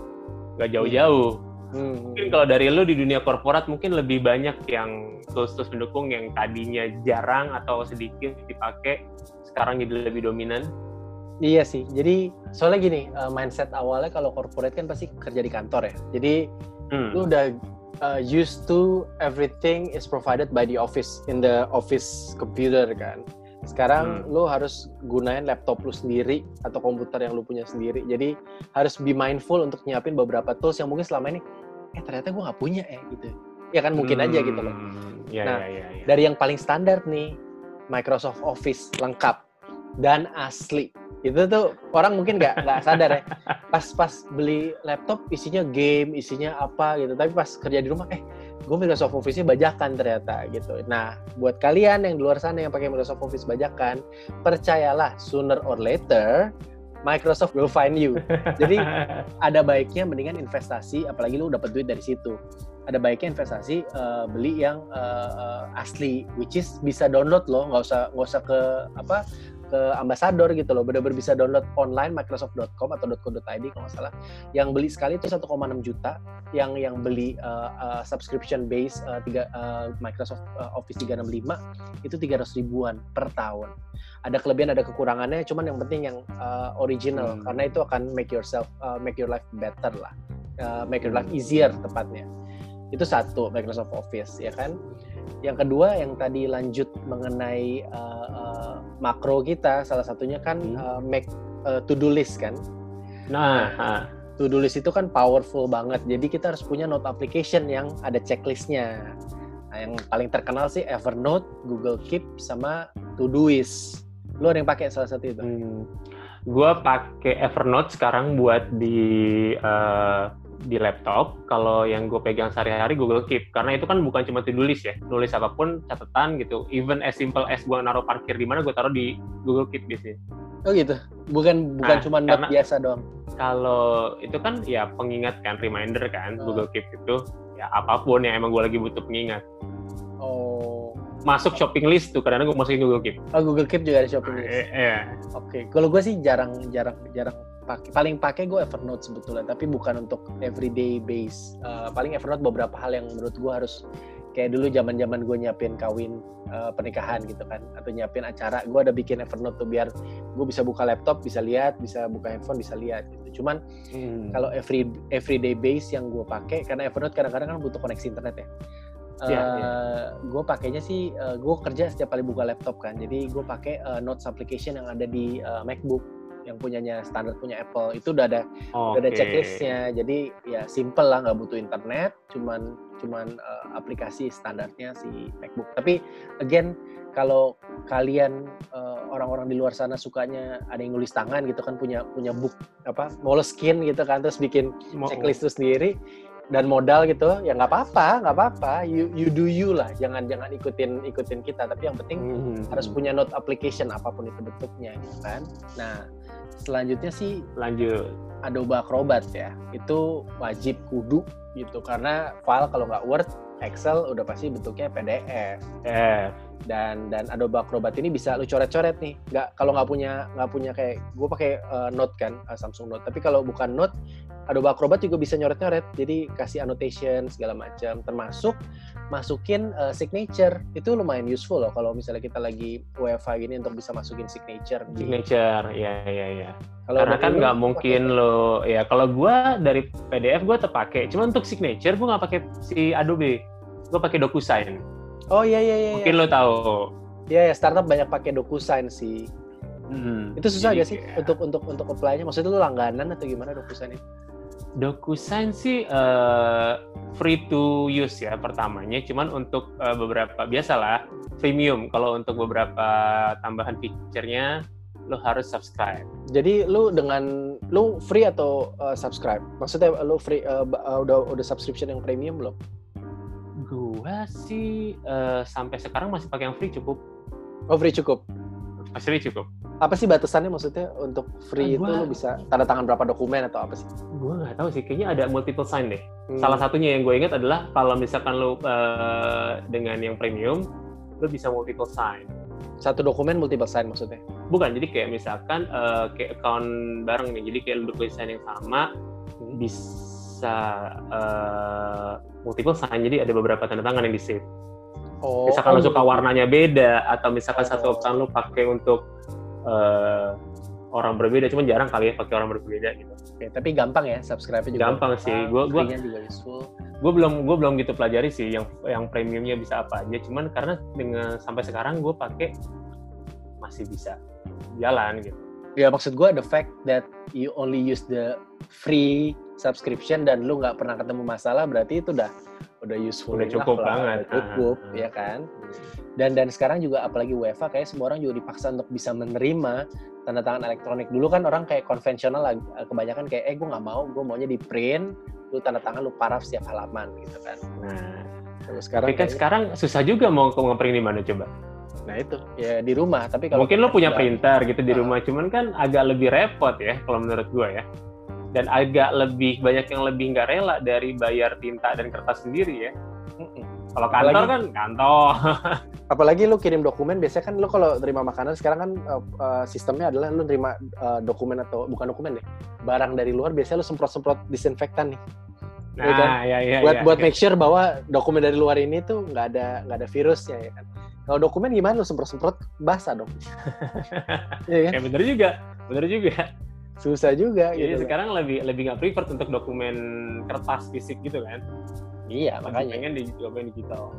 nggak jauh-jauh Hmm. Mungkin kalau dari lu di dunia korporat mungkin lebih banyak yang tools-tools pendukung yang tadinya jarang atau sedikit dipakai, sekarang jadi lebih dominan. Iya sih. Jadi soalnya gini, uh, mindset awalnya kalau corporate kan pasti kerja di kantor ya. Jadi hmm. lu udah uh, used to everything is provided by the office in the office computer kan. Sekarang hmm. lu harus gunain laptop lu sendiri atau komputer yang lu punya sendiri. Jadi harus be mindful untuk nyiapin beberapa tools yang mungkin selama ini eh ternyata gue nggak punya ya gitu. Ya kan mungkin hmm, aja gitu loh ya, nah ya, ya, ya. dari yang paling standar nih Microsoft Office lengkap dan asli. Itu tuh orang mungkin nggak nggak sadar ya. Pas pas beli laptop isinya game isinya apa gitu. Tapi pas kerja di rumah eh gue Microsoft Office-nya bajakan ternyata gitu. Nah, buat kalian yang di luar sana yang pakai Microsoft Office bajakan, percayalah sooner or later Microsoft will find you. Jadi [laughs] ada baiknya mendingan investasi, apalagi lu dapat duit dari situ. Ada baiknya investasi uh, beli yang uh, uh, asli, which is bisa download loh, nggak usah nggak usah ke apa ke ambassador gitu loh. Benar-benar bisa download online microsoft.com atau .co.id kalau nggak salah. Yang beli sekali itu 1,6 juta. Yang yang beli uh, uh, subscription base uh, tiga uh, Microsoft uh, Office 365 itu 300 ribuan per tahun. Ada kelebihan ada kekurangannya cuman yang penting yang uh, original hmm. karena itu akan make yourself uh, make your life better lah. Uh, make your life easier tepatnya. Itu satu Microsoft Office ya kan yang kedua yang tadi lanjut mengenai uh, uh, makro kita salah satunya kan hmm. uh, make uh, to do list kan. Nah, nah to do list itu kan powerful banget. Jadi kita harus punya note application yang ada checklistnya. Nah, yang paling terkenal sih Evernote, Google Keep, sama Todoist. Lu ada yang pakai salah satu itu? Hmm. Gua pakai Evernote sekarang buat di uh, di laptop, kalau yang gue pegang sehari-hari Google Keep, karena itu kan bukan cuma tulis ya, nulis apa pun, catatan gitu, even as simple as gue naruh parkir di mana, gue taruh di Google Keep biasanya. Oh gitu, bukan bukan nah, cuma note biasa doang. Kalau itu kan ya pengingat kan, reminder kan, oh. Google Keep itu ya apa pun yang emang gue lagi butuh pengingat. Oh. Masuk shopping list tuh, kadang-kadang gue masukin Google Keep. Oh Google Keep juga ada shopping list. Iya. Oke, okay. kalau gue sih jarang jarang jarang pakai paling pakai gue Evernote sebetulnya tapi bukan untuk everyday base uh, paling Evernote beberapa hal yang menurut gue harus kayak dulu zaman zaman gue nyiapin kawin uh, pernikahan gitu kan atau nyiapin acara gue ada bikin Evernote tuh biar gue bisa buka laptop bisa lihat bisa buka handphone bisa lihat gitu cuman hmm. kalau every everyday base yang gue pakai karena Evernote kadang-kadang kan butuh koneksi internet ya Uh, yeah, yeah. gue pakainya sih, uh, gue kerja setiap kali buka laptop kan, jadi gue pakai uh, Notes application yang ada di uh, MacBook yang punyanya standar punya Apple itu udah ada okay. udah ada checklistnya. Jadi ya simple lah nggak butuh internet cuman cuman uh, aplikasi standarnya si MacBook. Tapi again kalau kalian uh, orang-orang di luar sana sukanya ada yang nulis tangan gitu kan punya punya book apa Moleskine gitu kan terus bikin checklist itu sendiri dan modal gitu ya nggak apa-apa nggak apa-apa. You you do you lah jangan jangan ikutin ikutin kita. Tapi yang penting mm -hmm. harus punya note application apa pun itu bentuknya gitu kan. Nah selanjutnya sih lanjut. Adobe Acrobat ya. Itu wajib kudu gitu. Karena file kalau nggak Word Excel udah pasti bentuknya PDF eh. Dan dan Adobe Acrobat ini bisa lu coret-coret nih. Nggak kalau nggak punya nggak punya kayak gue pakai uh, Note kan uh, Samsung Note. Tapi kalau bukan Note Adobe Acrobat juga bisa nyoret-nyoret. Jadi kasih annotation segala macam. Termasuk masukin uh, signature. Itu lumayan useful loh kalau misalnya kita lagi WiFi gini untuk bisa masukin signature. Signature. Ya ya ya karena kan nggak mungkin lo ya kalau gue dari PDF gue terpakai. Cuma untuk signature gue nggak pakai si Adobe. Gue pakai DocuSign oh iya iya iya mungkin ya. lo tahu Iya ya startup banyak pakai DocuSign sih Hmm. Itu susah gak sih ya. untuk untuk untuk apply-nya? Maksudnya lu langganan atau gimana DocuSign itu? DocuSign sih uh, free to use ya pertamanya, cuman untuk uh, beberapa biasalah premium. Kalau untuk beberapa tambahan feature-nya lo harus subscribe. Jadi lu dengan lu free atau uh, subscribe? Maksudnya lu free uh, udah udah subscription yang premium belum? Gua sih uh, sampai sekarang masih pakai yang free cukup. Oh free cukup. Masih free cukup apa sih batasannya maksudnya untuk free nah, gua, itu lo bisa tanda tangan berapa dokumen atau apa sih? Gue nggak tahu sih, kayaknya ada multiple sign deh. Hmm. Salah satunya yang gue ingat adalah kalau misalkan lo uh, dengan yang premium, lo bisa multiple sign. Satu dokumen multiple sign maksudnya? Bukan, jadi kayak misalkan uh, kayak account bareng nih, jadi kayak lo sign yang sama hmm. Bisa uh, multiple sign, jadi ada beberapa tanda tangan yang di save. Oh, misalkan oh, lo suka warnanya beda atau misalkan oh. satu account lo pakai untuk uh, orang berbeda, cuman jarang kali ya pakai orang berbeda gitu. Oke, tapi gampang ya subscribe-nya juga. Gampang sih. Gue gue Gue belum gue belum gitu pelajari sih yang yang premiumnya bisa apa aja. Cuman karena dengan sampai sekarang gue pakai masih bisa jalan gitu. Ya maksud gue the fact that you only use the free subscription dan lu nggak pernah ketemu masalah berarti itu udah udah useful udah cukup lah, banget. Udah cukup uh, ya kan? Dan dan sekarang juga apalagi UEFA kayak semua orang juga dipaksa untuk bisa menerima tanda tangan elektronik. Dulu kan orang kayak konvensional lah kebanyakan kayak eh gue nggak mau gue maunya di print lu tanda tangan lu paraf setiap halaman gitu kan. Nah Terus sekarang tapi kan sekarang susah juga mau ngeprint di mana coba Nah itu ya di rumah. Tapi kalau mungkin lo punya printer gitu di rumah, cuman kan agak lebih repot ya kalau menurut gue ya dan agak lebih banyak yang lebih nggak rela dari bayar tinta dan kertas sendiri ya. Kalau kantor Apalagi- kan kantor. [laughs] apalagi lu kirim dokumen biasanya kan lu kalau terima makanan sekarang kan uh, uh, sistemnya adalah lu terima uh, dokumen atau bukan dokumen deh barang dari luar biasanya lu semprot-semprot disinfektan nih Iya kan? Nah, ya ya. buat ya. buat make sure bahwa dokumen dari luar ini tuh nggak ada nggak ada virusnya ya kan kalau dokumen gimana lu semprot-semprot basah dong [laughs] Iya kan Ya bener juga, bener juga. susah juga Jadi gitu loh. sekarang lebih lebih nggak prefer untuk dokumen kertas fisik gitu kan? iya makanya pengen di dokumen digital.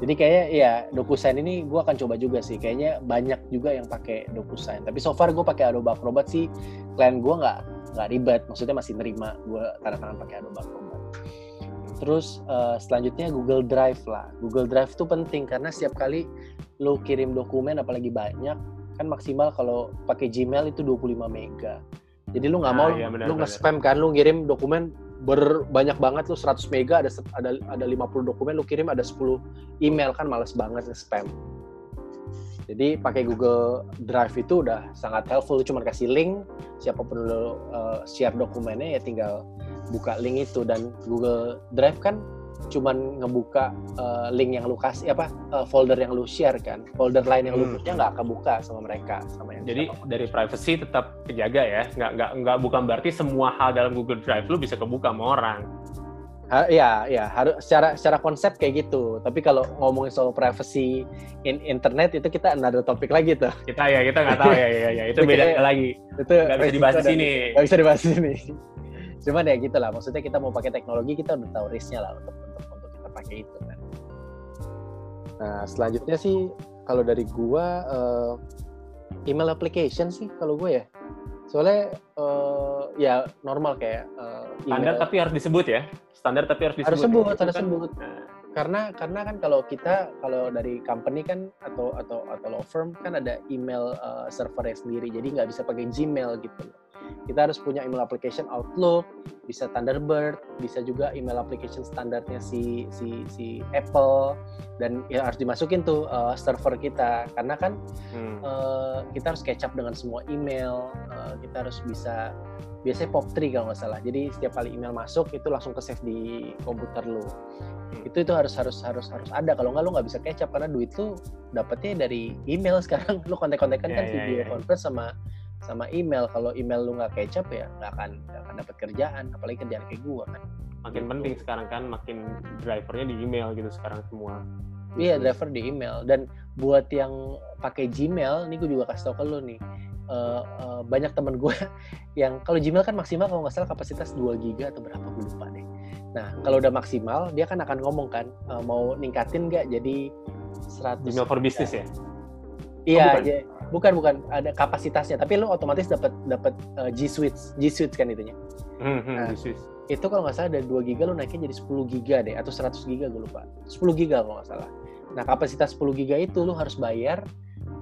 Jadi kayaknya ya DocuSign ini gue akan coba juga sih. Kayaknya banyak juga yang pakai DocuSign. Tapi so far gue pakai Adobe Acrobat sih. Klien gue nggak nggak ribet. Maksudnya masih nerima gue tanda tangan pakai Adobe Acrobat. Terus eh, selanjutnya Google Drive lah. Google Drive itu penting karena setiap kali lo kirim dokumen apalagi banyak kan maksimal kalau pakai Gmail itu 25 mega. Jadi lu nggak Ah, mau iya, benar, lu nge-spam kan lu ngirim dokumen berbanyak banget lu 100 mega ada ada ada 50 dokumen lu kirim ada 10 email kan males banget nge-spam. Jadi pakai Google Drive itu udah sangat helpful. Lu cuma kasih link, siapa pun lu uh, share dokumennya ya tinggal buka link itu dan Google Drive kan cuman ngebuka uh, link yang lu kasih apa uh, folder yang lu share kan. Folder lain yang lu Hmm. punya nggak kebuka sama mereka sama yang Jadi dari privacy tetap kejaga ya. Nggak nggak nggak bukan berarti semua hal dalam Google Drive lu bisa kebuka sama orang. Ha- ya, ya harus secara secara konsep kayak gitu. Tapi kalau ngomongin soal privacy in internet itu kita another topik lagi tuh. Kita ya kita nggak tahu ya ya ya itu beda lagi. Itu Nggak bisa dibahas di sini. Nggak bisa dibahas di sini. Cuman ya gitu lah. Maksudnya kita mau pakai teknologi kita udah tahu risknya lah untuk untuk untuk kita pakai itu kan. Nah selanjutnya sih kalau dari gua eh, email application sih kalau gue ya. Soalnya eh, ya normal kayak eh, Standar tapi harus disebut ya. Standar tapi harus disebut. harus sebut, harus kan- sebut. Nah, karena karena kan kalau kita kalau dari company kan atau atau atau law firm kan ada email uh, servernya sendiri jadi nggak bisa pakai Gmail gitu loh kita harus punya email application Outlook bisa Thunderbird bisa juga email application standarnya si si si Apple dan ya harus dimasukin tuh uh, server kita karena kan hmm. eh, kita harus catch up dengan semua email eh, kita harus bisa biasanya POP3 kalau nggak salah jadi setiap kali email masuk itu langsung ke save di komputer lu Hmm. itu itu harus harus harus harus ada kalau nggak lu nggak bisa catch up karena duit tuh dapetnya dari email [laughs] sekarang lu kontek-kontekan Ya, kan ya, video ya. conference sama sama email kalau email lu nggak up ya nggak akan nggak akan dapat kerjaan apalagi kerjaan kayak gua kan makin penting sekarang kan makin drivernya di email gitu sekarang semua. Iya, driver di email. Dan buat yang pakai Gmail, nih gue juga kasih tau ke lu nih. eh, eh, banyak temen gue [laughs] yang kalau Gmail kan maksimal kalau nggak salah kapasitas 2 giga atau berapa gue lupa deh. Nah kalau udah maksimal dia kan akan ngomong kan eh, mau ningkatin nggak jadi 100 Gmail for business ya. Iya, Oh, bukan? ja- bukan bukan ada kapasitasnya tapi lu otomatis dapat dapat eh, G Suite G Suite kan itunya. Hmm, hmm, Nah. this is- Itu kalau nggak salah dari 2 giga lu naikin jadi 10 giga deh atau 100 giga gue lupa. 10 giga kalau nggak salah. Nah, kapasitas 10 giga itu lu harus bayar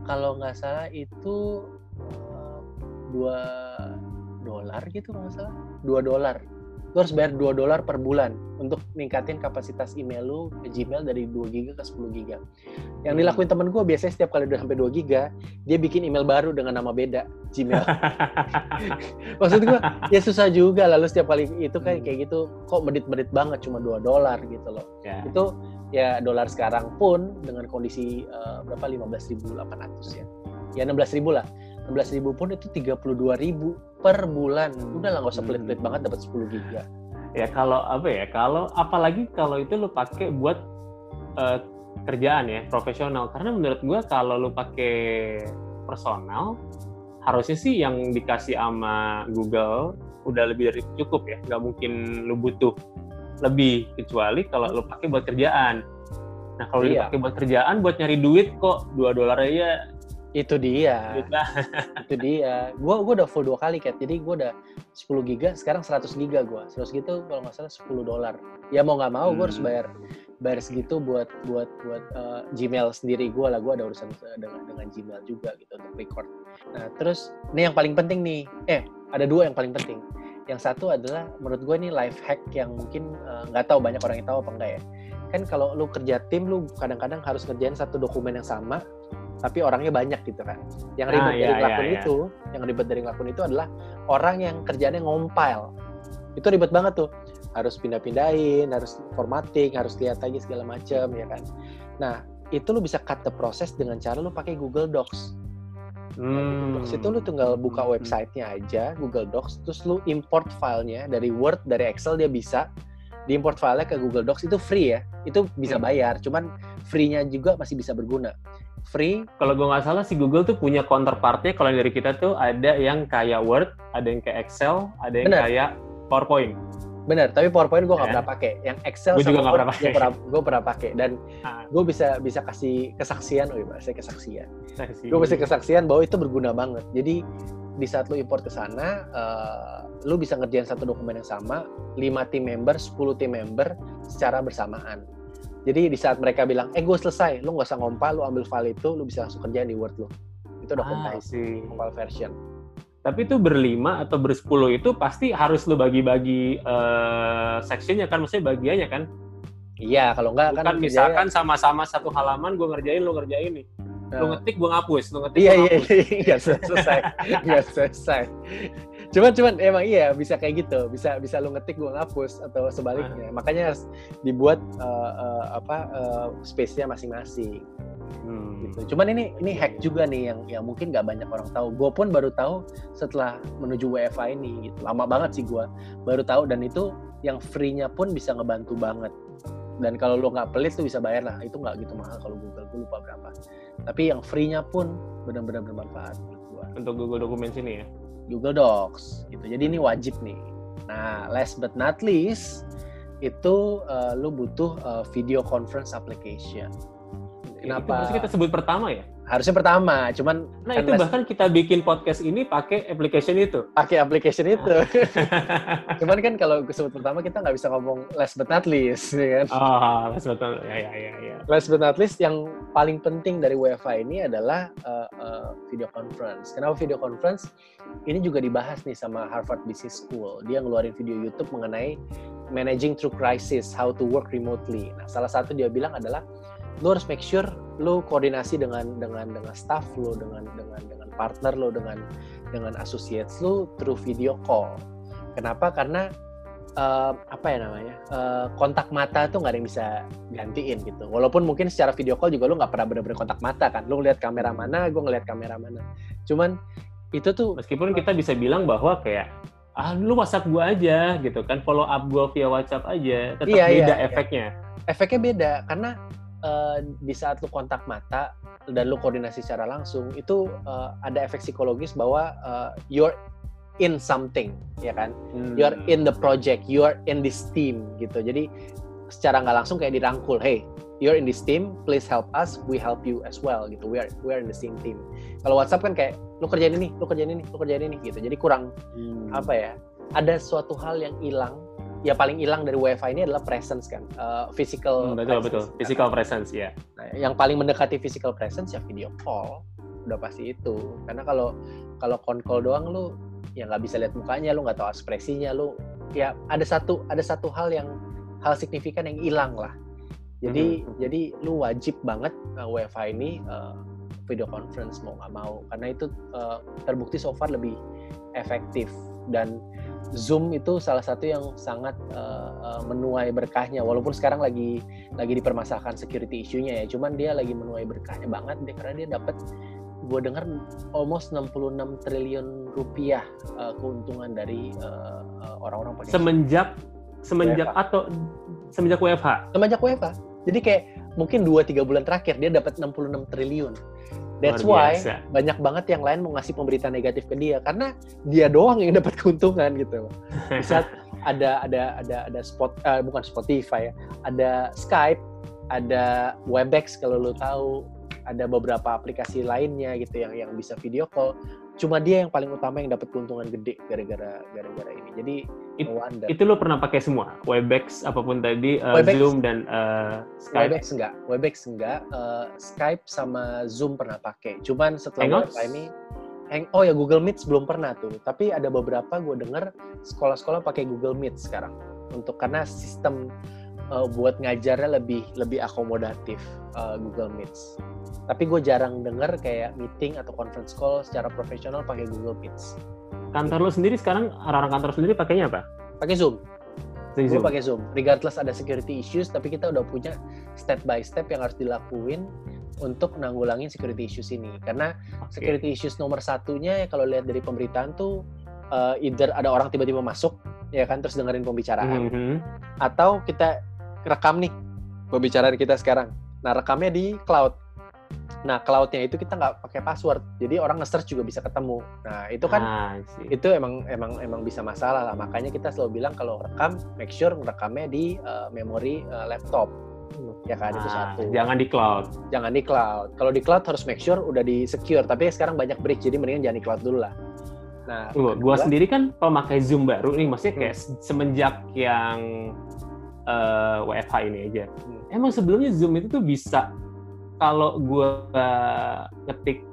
kalau nggak salah itu eh, 2 dolar gitu kalau nggak salah. 2 dolar. Lu harus bayar 2 dolar per bulan untuk ningkatin kapasitas email lu ke Gmail dari 2 giga ke 10 giga. Yang Hmm. dilakuin temen gue biasanya setiap kali udah sampai 2 giga, dia bikin email baru dengan nama beda, Gmail. [laughs] Maksud gue, ya susah juga lalu setiap kali itu kan Hmm. kayak gitu kok medit-medit banget cuma 2 dolar gitu loh ya. itu ya dolar sekarang pun dengan kondisi eh, berapa 15.800 ya ya 16.000 lah 16.000 pun itu 32.000 per bulan. Udah lah nggak usah Hmm. pelit-pelit banget dapat 10 giga. Ya kalau apa ya kalau apalagi kalau itu lu pakai buat eh, kerjaan ya profesional. Karena menurut gua kalau lu pakai personal harusnya sih yang dikasih sama Google udah lebih dari cukup ya. Nggak mungkin lu butuh lebih kecuali kalau lu pakai buat kerjaan. Nah kalau Iya. dipakai buat kerjaan buat nyari duit kok dua dolar aja itu dia. Lah [laughs] itu dia. Gua gua udah full dua kali Kat. jadi gua udah 10 giga sekarang 100 giga gua. 100 gitu kalau nggak salah 10 dolar. Ya mau nggak mau gua harus Hmm. bayar bayar segitu buat buat buat eh, Gmail sendiri gua lah. Gua ada urusan eh, dengan dengan Gmail juga gitu untuk record. Nah terus ini yang paling penting nih. Eh ada dua yang paling penting. Yang satu adalah menurut gue ini life hack yang mungkin eh, nggak tahu banyak orang yang tahu apa enggak ya. Kan kalau lu kerja tim lu kadang-kadang harus ngerjain satu dokumen yang sama tapi orangnya banyak gitu kan yang Ah, ribet iya, dari iya, ngelakuin iya. itu yang ribet dari ngelakuin itu adalah orang yang kerjanya ngompile itu ribet banget tuh harus pindah-pindahin, harus formatting, harus lihat lagi segala macam ya kan. Nah, itu lu bisa cut the process dengan cara lu pakai Google Docs. Hmm. Docs itu lu tinggal buka hmm. websitenya aja, Google Docs, terus lu import filenya dari Word, dari Excel dia bisa, diimport filenya ke Google Docs itu free ya, itu bisa hmm. bayar, cuman free-nya juga masih bisa berguna. Free. Kalau gue nggak salah si Google tuh punya counterpartnya kalau dari kita tuh ada yang kayak Word, ada yang kayak Excel, ada yang Bener. kayak PowerPoint. Bener, tapi PowerPoint gue nggak pernah pakai. Yang Excel gua sama Word gue pernah, gue pernah pakai dan ah. gue bisa bisa kasih kesaksian, oh iya, saya kesaksian. Gue bisa kesaksian bahwa itu berguna banget. Jadi di saat lu import ke sana, uh, lu bisa ngerjain satu dokumen yang sama, 5 tim member, 10 tim member secara bersamaan. Jadi di saat mereka bilang, eh gue selesai, lu nggak usah ngompal, lu ambil file itu, lu bisa langsung kerjain di Word lu. Itu udah ah, compile version. Tapi itu berlima atau bersepuluh itu pasti harus lu bagi-bagi uh, sectionnya kan, maksudnya bagiannya kan? Iya, kalau enggak kan misalkan sama-sama satu halaman gue ngerjain, lu ngerjain nih. Lu nah. ngetik gue ngapus, lu ngetik iya, iya, iya, selesai, nggak selesai [laughs] cuman cuman emang iya bisa kayak gitu. Bisa bisa lu ngetik gua ngapus atau sebaliknya. Hmm. makanya harus dibuat uh, uh, apa uh, space-nya masing-masing. Hmm. gitu. Cuman ini ini hack juga nih yang yang mungkin nggak banyak orang tahu. Gue pun baru tahu setelah menuju WFA ini gitu. Lama banget sih gue baru tahu dan itu yang free-nya pun bisa ngebantu banget. Dan kalau lo nggak pelit tuh bisa bayar lah. Itu nggak gitu mahal kalau Google gue lupa berapa. Tapi yang free-nya pun benar-benar bermanfaat untuk Google Documents ini ya Google Docs gitu. Jadi ini wajib nih. Nah, last but not least itu uh, lu butuh uh, video conference application. Kenapa? Itu kita sebut pertama ya? Harusnya pertama cuman nah kan itu bahkan kita bikin podcast ini pakai application itu. Pakai application itu. [laughs] Cuman kan kalau sebut pertama kita nggak bisa ngomong last but not least ya kan? Oh last but not ya ya ya, ya. last but not least yang paling penting dari WiFi ini adalah uh, uh, video conference. Kenapa video conference? Ini juga dibahas nih sama Harvard Business School. Dia ngeluarin video YouTube mengenai managing through crisis how to work remotely. Nah salah satu dia bilang adalah lu harus make sure lu koordinasi dengan dengan dengan staff lu dengan dengan dengan partner lu dengan dengan associates lu through video call. Kenapa? Karena uh, apa ya namanya uh, kontak mata tuh nggak ada yang bisa gantiin gitu. Walaupun mungkin secara video call juga lu nggak pernah bener-bener kontak mata kan. Lu ngeliat kamera mana gue ngeliat kamera mana. Cuman itu tuh meskipun kita bisa bilang bahwa kayak ah lu WhatsApp gua aja gitu kan. Follow up gua via WhatsApp aja. Tetap iya, beda iya, efeknya. Iya. efeknya beda karena uh, di saat lu kontak mata dan lu koordinasi secara langsung itu uh, ada efek psikologis bahwa uh, you're in something ya kan? Hmm. you're in the project you're in this team gitu. Jadi secara nggak langsung kayak dirangkul hey you're in this team please help us we help you as well gitu. We are we are in the same team. Kalau WhatsApp kan kayak lu kerjain ini lu kerjain ini lu kerjain ini gitu. Jadi kurang hmm. apa ya ada suatu hal yang hilang ya paling hilang dari WiFi ini adalah presence kan, uh, physical. Hmm, betul presence, betul, physical kan? presence ya. Yeah. Nah, yang paling mendekati physical presence ya video call, udah pasti itu. Karena kalau kalau call doang lu ya nggak bisa lihat mukanya, lu nggak tahu ekspresinya, lu ya ada satu ada satu hal yang hal signifikan yang hilang lah. Jadi mm-hmm. jadi lu wajib banget uh, WiFi ini uh, video conference mau nggak mau karena itu uh, terbukti so far lebih efektif dan Zoom itu salah satu yang sangat uh, menuai berkahnya. Walaupun sekarang lagi lagi dipermasalahkan security isunya ya. Cuman dia lagi menuai berkahnya banget dia karena dia dapat gue dengar almost 66 triliun rupiah uh, keuntungan dari orang-orang uh, semenjak semenjak WFH. atau semenjak WFH? Semenjak WFH. Jadi kayak mungkin 2-3 bulan terakhir dia dapat 66 triliun That's why banyak banget yang lain mau ngasih pemberitaan negatif ke dia karena dia doang yang [laughs] dapat keuntungan gitu. Bisa [laughs] ada ada ada ada spot uh, bukan Spotify ya, ada Skype, ada Webex kalau lo tahu, ada beberapa aplikasi lainnya gitu yang yang bisa video call cuma dia yang paling utama yang dapat keuntungan gede gara-gara gara-gara ini. Jadi It, itu lo pernah pakai semua Webex apa pun tadi uh, Webex, Zoom dan uh, Skype. Webex enggak, Webex enggak, uh, Skype sama Zoom pernah pakai. Cuman setelah WiFi ini Hang, oh ya Google Meet belum pernah tuh. Tapi ada beberapa gue denger sekolah-sekolah pakai Google Meet sekarang untuk karena sistem uh, buat ngajarnya lebih lebih akomodatif uh, Google Meet tapi gue jarang denger kayak meeting atau conference call secara profesional pakai Google Meet. Kantor lo sendiri sekarang orang-orang kantor sendiri pakainya apa? Pakai Zoom. gue pakai Zoom. Regardless ada security issues, tapi kita udah punya step by step yang harus dilakuin untuk nanggulangin security issues ini. Karena okay. security issues nomor satunya ya kalau lihat dari pemberitaan tuh uh, either ada orang tiba-tiba masuk, ya kan, terus dengerin pembicaraan, mm -hmm. atau kita rekam nih pembicaraan kita sekarang. Nah rekamnya di cloud Nah, cloudnya itu kita nggak pakai password, jadi orang nge-search juga bisa ketemu. Nah, itu kan ah, itu emang emang emang bisa masalah lah. Makanya kita selalu bilang kalau rekam, make sure rekamnya di uh, memori uh, laptop. Ya kan ah, itu satu. Jangan di cloud. Jangan di cloud. Kalau di cloud harus make sure udah di secure. Tapi sekarang banyak break, jadi mendingan jangan di cloud dulu lah. Nah, gua, gua sendiri kan pemakai Zoom baru nih, maksudnya kayak hmm. semenjak yang uh, eh, WFH ini aja. Hmm. Emang sebelumnya Zoom itu tuh bisa kalau gue ngetik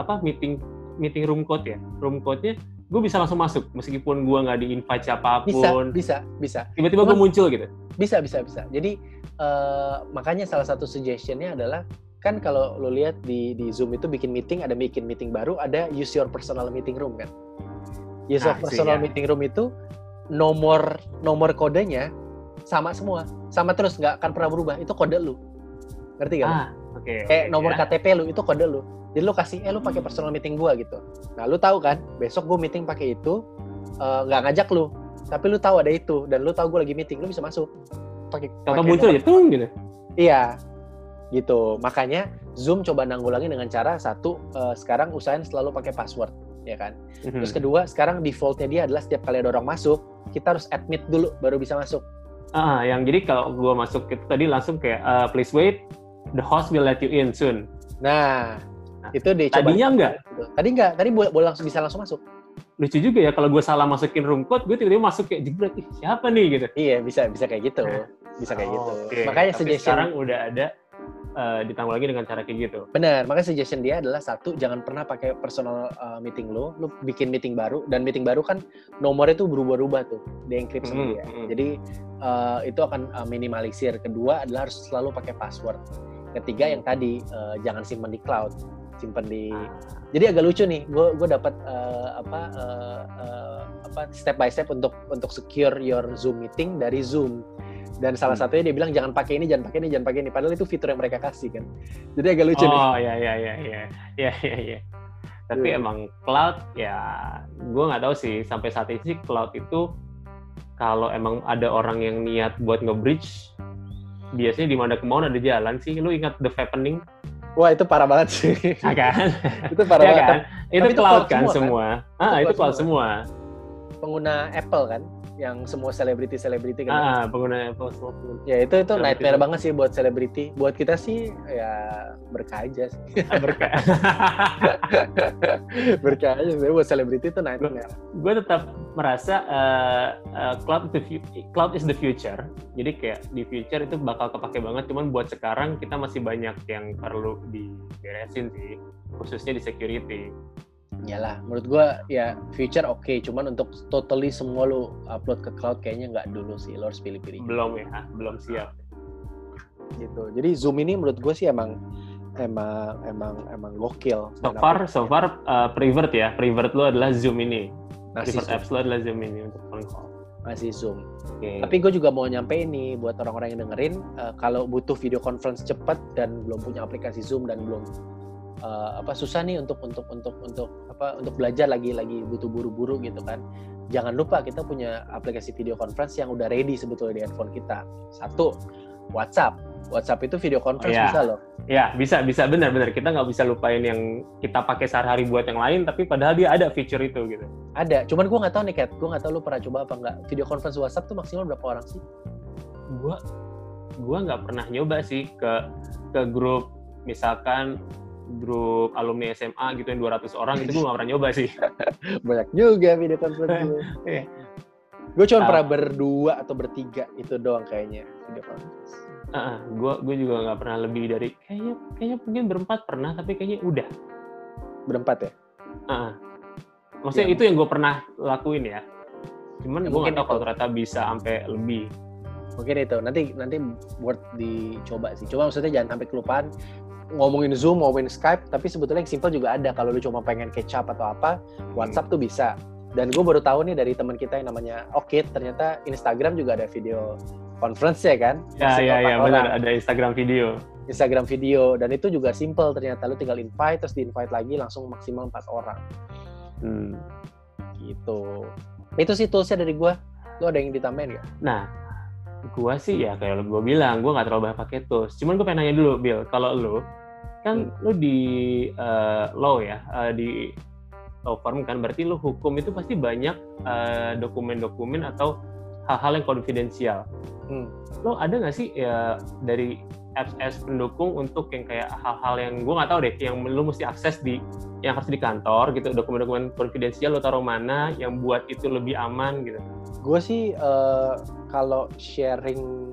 apa meeting meeting room code ya room code-nya gue bisa langsung masuk meskipun gue nggak di invite siapa pun. Bisa bisa bisa. Tiba-tiba gue muncul gitu. Bisa bisa bisa. Jadi uh, makanya salah satu suggestionnya adalah kan kalau lo lihat di di zoom itu bikin meeting ada bikin meeting baru ada use your personal meeting room kan? Use your ah, personal ya. meeting room itu nomor nomor kodenya sama semua. Sama terus nggak akan pernah berubah. Itu kode lu. Ngerti gak? Ah, Okay, kayak okay, nomor ya. KTP lu itu kode lu. Jadi lu kasih eh lu pakai personal meeting gua gitu. Nah, lu tahu kan, besok gua meeting pakai itu eh, nggak uh, ngajak lu, tapi lu tahu ada itu dan lu tahu gua lagi meeting, lu bisa masuk. Pakai Kalau muncul aja tuh gitu. Iya. Gitu. Makanya Zoom coba nanggulangi dengan cara satu uh, sekarang usahain selalu pakai password ya kan. Mm-hmm. Terus kedua, sekarang defaultnya dia adalah setiap kali ada orang masuk, kita harus admit dulu baru bisa masuk. Ah, yang jadi kalau gua masuk itu tadi langsung kayak uh, please wait, the host will let you in soon. Nah, nah itu deh. Tadinya enggak? Tadi enggak, tadi boleh, boleh langsung bisa langsung masuk. Lucu juga ya kalau gue salah masukin room code, gue tiba-tiba masuk kayak jebret, siapa nih gitu. Iya, bisa bisa kayak gitu. Nah. Bisa kayak oh, gitu. Okay. Makanya Tapi suggestion sekarang udah ada uh, ditanggung lagi dengan cara kayak gitu. Benar, makanya suggestion dia adalah satu jangan pernah pakai personal uh, meeting lo, lo bikin meeting baru dan meeting baru kan nomornya tuh berubah-ubah tuh, di encrypt mm -hmm. ya. Jadi uh, itu akan uh, minimalisir. Kedua adalah harus selalu pakai password ketiga yang tadi uh, jangan simpan di cloud simpan di ah. jadi agak lucu nih gue gue dapat uh, apa uh, uh, apa step by step untuk untuk secure your zoom meeting dari zoom dan salah hmm. satunya dia bilang jangan pakai ini jangan pakai ini jangan pakai ini padahal itu fitur yang mereka kasih kan jadi agak lucu oh, nih oh ya ya ya ya ya ya ya tapi yeah. emang cloud ya gue nggak tahu sih sampai saat ini sih cloud itu kalau emang ada orang yang niat buat nge-bridge biasanya di mana kemauan ada jalan sih. Lu ingat The Fappening? Wah itu parah banget sih. [laughs] Ya kan? itu parah ya banget. Kan? Itu, itu cloud kan semua. Kan? Ah, itu, itu cloud semua. semua. Pengguna Apple kan? Yang semua selebriti selebriti kan. Ah pengguna Apple semua ya itu itu nightmare banget sih buat selebriti. Buat kita sih ya berkah aja sih. Ah, berkah. [laughs] Berkah aja sih. Buat selebriti itu nightmare. Gue tetap merasa uh, uh, cloud the cloud is the future. Jadi kayak di future itu bakal kepake banget. Cuman buat sekarang kita masih banyak yang perlu diberesin sih. Khususnya di security Iyalah, menurut gue ya future oke, okay. cuman untuk totally semua lu upload ke cloud kayaknya nggak dulu sih, lo harus pilih-pilih. Belum ya, belum siap. Gitu. Jadi Zoom ini menurut gue sih emang emang emang emang gokil. So far, so far uh, private ya, private lo adalah Zoom ini. Masih private Zoom. apps lo adalah Zoom ini untuk phone call. Masih Zoom. Okay. Tapi gue juga mau nyampe ini buat orang-orang yang dengerin, uh, kalau butuh video conference cepat dan belum punya aplikasi Zoom dan belum uh, apa susah nih untuk untuk untuk untuk apa untuk belajar lagi lagi butuh buru-buru gitu kan. Jangan lupa kita punya aplikasi video conference yang udah ready sebetulnya di handphone kita. Satu WhatsApp. WhatsApp itu video conference ya. bisa loh. Ya bisa bisa. Benar-benar kita nggak bisa lupain yang kita pakai sehari-hari buat yang lain tapi padahal dia ada feature itu gitu. Ada. Cuman gue nggak tahu nih Kat. Gue nggak tahu lu pernah coba apa nggak. Video conference WhatsApp tuh maksimal berapa orang sih? Gue gue nggak pernah nyoba sih ke ke grup. Misalkan grup alumni SMA gitu yang 200 orang itu gue gak pernah nyoba sih. [laughs] Banyak juga video conference [laughs] yeah. Gue cuma uh, pernah berdua atau bertiga itu doang kayaknya video conference. Uh, gue gue juga nggak pernah lebih dari kayaknya kayaknya mungkin berempat pernah tapi kayaknya udah. Berempat ya? Uh, maksudnya ya. itu yang gue pernah lakuin ya. Cuman ya, gue nggak tahu kalau ternyata bisa sampai lebih mungkin itu nanti nanti buat dicoba sih coba maksudnya jangan sampai kelupaan ngomongin Zoom, ngomongin Skype, tapi sebetulnya yang simple juga ada. Kalau lu cuma pengen catch up atau apa, WhatsApp hmm. tuh bisa. dan gue baru tahu nih dari teman kita yang namanya Okit ternyata Instagram juga ada video conference ya kan ya ya ya benar ada Instagram video Instagram video dan itu juga simple ternyata lu tinggal invite terus di invite lagi langsung maksimal empat orang hmm. gitu itu sih toolsnya dari gue lu ada yang ditambahin gak? nah gue sih ya kayak gue bilang gue nggak terlalu banyak pakai tools cuman gue pengen nanya dulu Bill kalau lu kan hmm. lu di uh, law ya uh, di law firm kan berarti lu hukum itu pasti banyak dokumen dokumen-dokumen atau hal-hal yang konfidensial. Hmm. Lo ada nggak sih ya dari apps-apps pendukung untuk yang kayak hal-hal yang gue nggak tahu deh yang lu mesti akses di yang harus di kantor gitu dokumen-dokumen konfidensial lo taruh mana yang buat itu lebih aman gitu gue sih uh, kalau sharing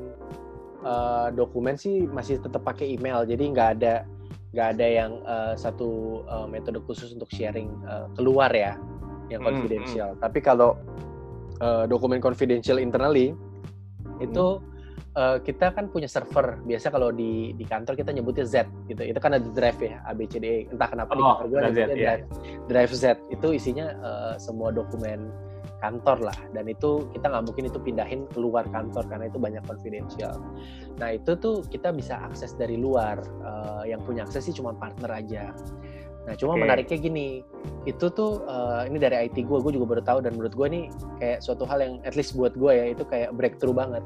uh, dokumen sih masih tetap pakai email jadi nggak ada nggak ada yang uh, satu uh, metode khusus untuk sharing uh, keluar ya yang confidential. Hmm, hmm. Tapi kalau uh, dokumen confidential internally hmm. itu uh, kita kan punya server. Biasa kalau di di kantor kita nyebutnya Z gitu. Itu kan ada drive ya, A B C D E. Entah kenapa oh, di kantor gue ada Z, drive. Yeah. Drive Z itu isinya uh, semua dokumen kantor lah dan itu kita nggak mungkin itu pindahin keluar kantor karena itu banyak confidential. Nah itu tuh kita bisa akses dari luar. Uh, yang punya akses sih cuma partner aja. Nah, cuma okay. menariknya gini, itu tuh uh, ini dari IT gue, gue juga baru tahu dan menurut gue nih kayak suatu hal yang at least buat gue ya itu kayak breakthrough banget.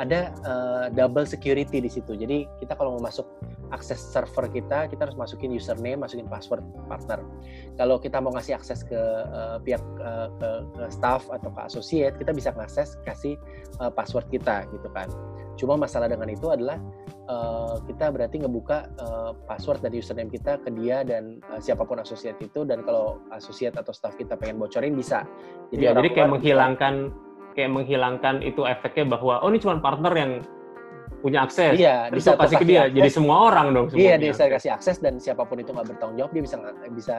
Ada uh, double security di situ. Jadi kita kalau mau masuk akses server kita, kita harus masukin username, masukin password partner. Kalau kita mau ngasih akses ke uh, pihak uh, ke, ke staff atau ke associate, kita bisa ngakses kasih uh, password kita gitu kan. Cuma masalah dengan itu adalah uh, kita berarti ngebuka uh, password dan username kita ke dia dan uh, siapa pun asosiat itu dan kalau asosiat atau staff kita pengen bocorin bisa. Jadi, ya, jadi kayak menghilangkan. Kayak menghilangkan itu efeknya bahwa oh ini cuma partner yang punya akses. Iya, Terus bisa kasih ke dia. Akses. Jadi semua orang dong. Semua iya, dia bisa kasih akses dan siapa pun itu nggak bertanggung jawab dia bisa bisa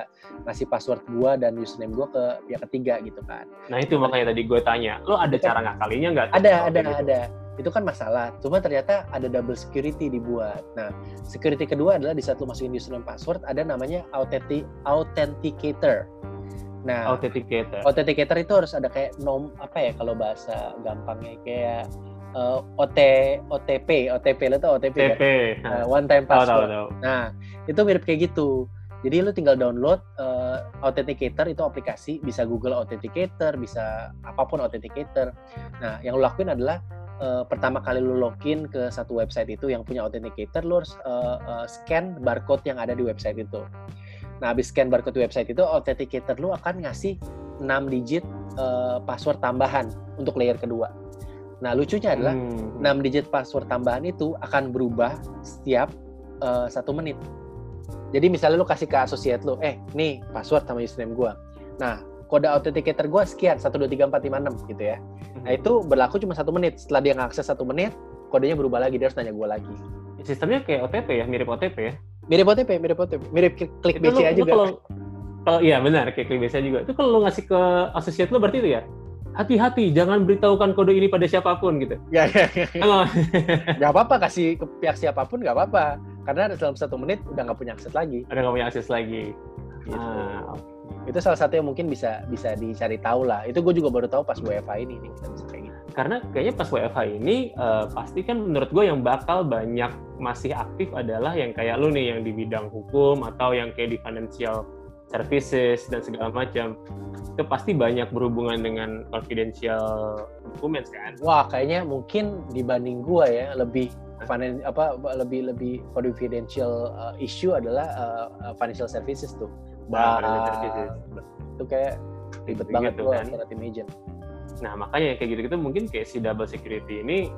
ngasih password gua dan username gua ke pihak ketiga gitu kan. Nah itu makanya tadi gue tanya, lo ada kan, cara ngakalinya nggak? Ada, ada, gitu? ada. Itu kan masalah. Cuma ternyata ada double security dibuat. Nah, security kedua adalah di saat lo masukin username password ada namanya authentic authenticator. Nah, authenticator. Authenticator itu harus ada kayak nom apa ya kalau bahasa gampangnya kayak uh, OT OTP OTP lo tau OTP OTP kan? one time password. Tau, tau, tau. Nah itu mirip kayak gitu. Jadi lo tinggal download uh, Authenticator itu aplikasi bisa Google Authenticator bisa apa pun Authenticator. Nah yang lo lakuin adalah uh, pertama kali lo login ke satu website itu yang punya Authenticator lo harus uh, uh, scan barcode yang ada di website itu. Nah habis scan barcode di website itu Authenticator lo akan ngasih 6 digit uh, password tambahan untuk layer kedua. Nah, lucunya adalah hmm. 6 digit password tambahan itu akan berubah setiap uh, satu menit. Jadi misalnya lu kasih ke associate lu, eh nih password sama username gue. Nah, kode authenticator gue sekian, 1, 2, 3, 4, 5, 6 gitu ya. Hmm. Nah itu berlaku cuma satu menit. Setelah dia ngakses satu menit, kodenya berubah lagi, dia harus nanya gue lagi. Sistemnya kayak OTP ya, mirip OTP ya? Mirip OTP, mirip OTP. Mirip klik BCA juga. Kalau, kalau iya benar, kayak klik BCA juga. Itu kalau lu ngasih ke associate lu berarti itu ya? hati-hati jangan beritahukan kode ini pada siapa pun gitu. Ya, ya, ya. [laughs] Gak apa-apa kasih ke pihak siapa pun gak apa-apa karena dalam satu menit udah nggak punya akses lagi. Udah nggak punya akses lagi. Gitu. Ah, Itu salah satu yang mungkin bisa bisa dicari tahu lah. Itu gue juga baru tahu pas WFH ini nih kita bisa kayak gitu. Karena kayaknya pas WFH ini uh, pasti kan menurut gue yang bakal banyak masih aktif adalah yang kayak lu nih yang di bidang hukum atau yang kayak di financial services dan segala macam. Itu pasti banyak berhubungan dengan confidential documents kan? Wah kayaknya mungkin dibanding gua ya lebih finan, apa lebih lebih confidential uh, issue adalah uh, financial services tuh. Bah, financial services. Itu kayak ribet gitu banget tuh kan. imagine nah makanya kayak gitu-gitu mungkin kayak si double security ini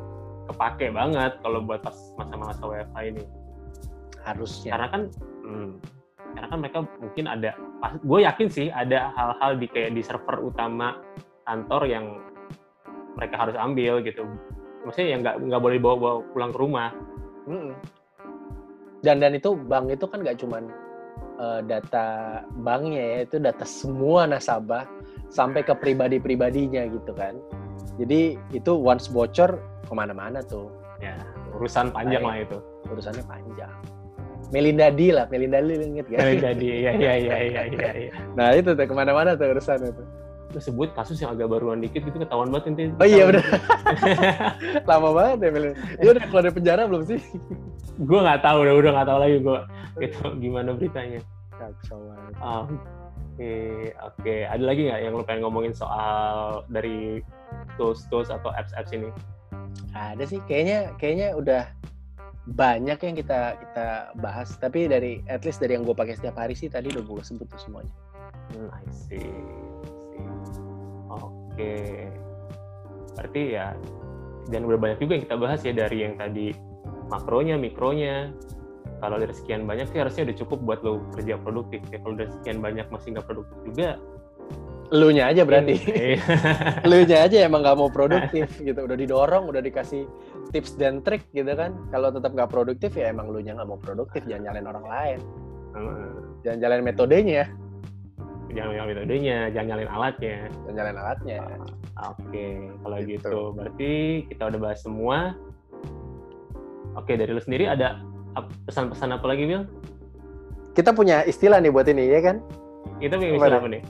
kepake banget kalau buat pas masa-masa WFH ini. Harusnya. Karena kan hmm, karena kan mereka mungkin ada gue yakin sih ada hal-hal di kayak di server utama kantor yang mereka harus ambil gitu. Maksudnya yang nggak nggak boleh bawa, bawa pulang ke rumah. Dan dan itu bank itu kan nggak cuman uh, data banknya ya itu data semua nasabah sampai ke pribadi-pribadinya gitu kan jadi itu once bocor ke mana-mana tuh ya urusan panjang lah itu urusannya panjang Melinda D lah, Melinda D inget gak? Melinda D, iya iya iya [laughs] iya iya. Nah itu tuh ke mana-mana tuh urusan itu. lu sebut kasus yang agak baruan dikit gitu ketahuan banget nanti. Oh iya benar. [laughs] Lama banget ya Melin. Dia udah keluar dari penjara belum sih? gue nggak tahu udah udah nggak tahu lagi gue gitu gimana beritanya. Kacau banget. Oke oke. Ada lagi nggak yang lu pengen ngomongin soal dari tools-tools atau apps-apps ini? Ada sih kayaknya kayaknya udah banyak yang kita kita bahas tapi dari at least dari yang gue pakai setiap hari sih tadi udah gue sebut tuh semuanya. Hmm, I see. I see. Oke. Berarti ya dan udah banyak juga yang kita bahas ya dari yang tadi makronya, mikronya. Kalau dari sekian banyak sih harusnya udah cukup buat lo kerja produktif. Ya kalau dari sekian banyak masih nggak produktif juga, Lu nya aja berarti. [laughs] Iya. [laughs] Lu nya aja emang nggak mau produktif gitu. Udah didorong, udah dikasih tips dan trik gitu kan. Kalau tetap nggak produktif ya emang lu nya nggak mau produktif. Jangan nyalain orang lain. Jangan nyalain metodenya. jangan nyalain metodenya, jangan nyalain alatnya. Jangan nyalain alatnya. Oke, kalau Gitu. gitu. berarti kita udah bahas semua. Oke, dari lu sendiri ada pesan-pesan apa lagi, Bill? Kita punya istilah nih buat ini ya kan. Kita punya istilah apa nih?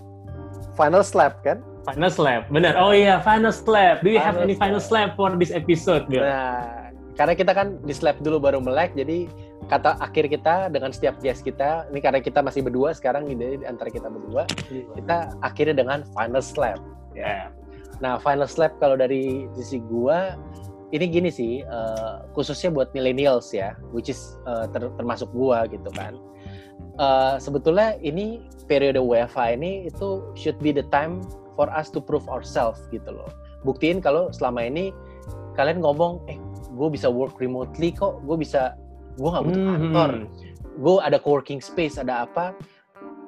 Final slap kan. Final slap, benar. Oh iya, final slap. Do you have Final any final slap for this episode, Bill? Nah, karena kita kan di slap dulu baru melek, jadi kata akhir kita dengan setiap guest kita, ini karena kita masih berdua sekarang, jadi di antara kita berdua, kita akhirnya dengan final slap. Ya. Nah, final slap kalau dari sisi gua, ini gini sih, eh, khususnya buat millennials ya, which is eh, ter- termasuk gua gitu kan. Eh, sebetulnya ini periode WFH ini itu should be the time for us to prove ourselves gitu loh. Buktiin kalau selama ini kalian ngomong, eh, gue bisa work remotely kok, gue bisa, gue nggak butuh Hmm, kantor, gue ada co-working space, ada apa,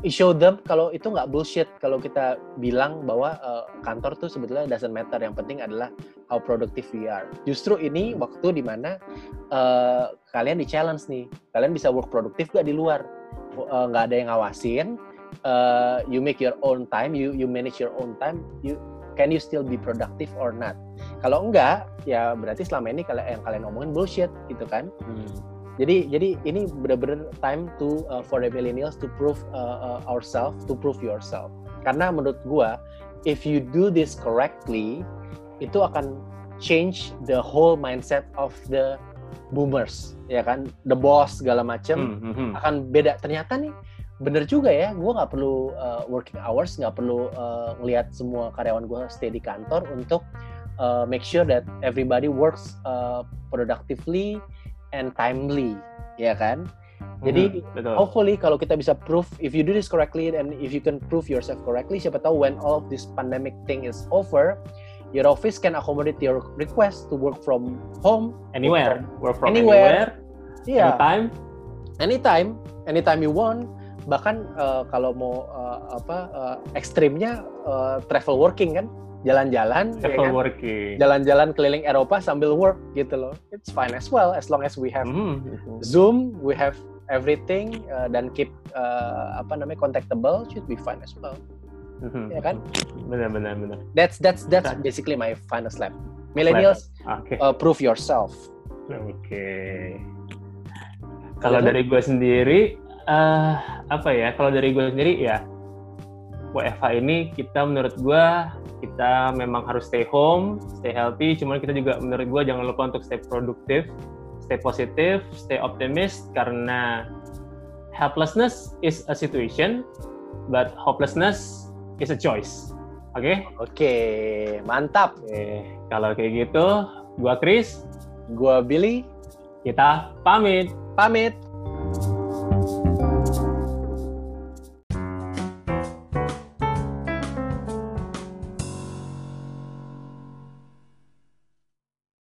show them kalau itu nggak bullshit kalau kita bilang bahwa uh, kantor tuh sebetulnya doesn't matter yang penting adalah how productive we are. Justru ini waktu di mana uh, kalian di challenge nih kalian bisa work produktif gak di luar? Uh, nggak ada yang ngawasin uh, you make your own time you you manage your own time you can you still be productive or not? Kalau enggak ya berarti selama ini kalian yang kalian omongin bullshit gitu kan? Hmm. Jadi jadi ini benar-benar time to uh, for the millennials to prove uh, uh, ourselves, to prove yourself. Karena menurut gua, if you do this correctly, itu akan change the whole mindset of the boomers, ya kan? The boss segala macem Hmm, hmm, hmm. akan beda. Ternyata nih bener juga ya, gua nggak perlu uh, working hours, nggak perlu uh, ngelihat semua karyawan gua stay di kantor untuk uh, make sure that everybody works uh, productively and timely, ya kan? Jadi Hmm, betul. hopefully kalau kita bisa prove if you do this correctly and if you can prove yourself correctly, siapa tahu when all of this pandemic thing is over, your office can accommodate your request to work from home. anywhere, work from Anywhere. anywhere, Iya, anytime. anytime, anytime you want. Bahkan uh, kalau mau uh, apa uh, ekstrimnya uh, travel working kan, jalan-jalan, ya kan? working. jalan-jalan keliling Eropa sambil work gitu loh. It's fine as well as long as we have Hmm. Zoom, we have everything uh, dan keep uh, apa namanya contactable should be fine as well. Hmm. Ya kan? Benar, benar. That's that's that's Right. basically my final slap. Millennials, Oke. uh, prove yourself. Oke. Kalau Kalau dari gue sendiri, eh apa ya? Kalau dari gue sendiri ya, WFH ini kita menurut gue kita memang harus stay home, stay healthy. Cuman kita juga menurut gue jangan lupa untuk stay produktif, stay positif, stay optimist karena helplessness is a situation, but hopelessness is a choice. Oke? Oke, mantap. Oke. Kalau kayak gitu, gua Chris, Gua Billy, kita pamit. pamit.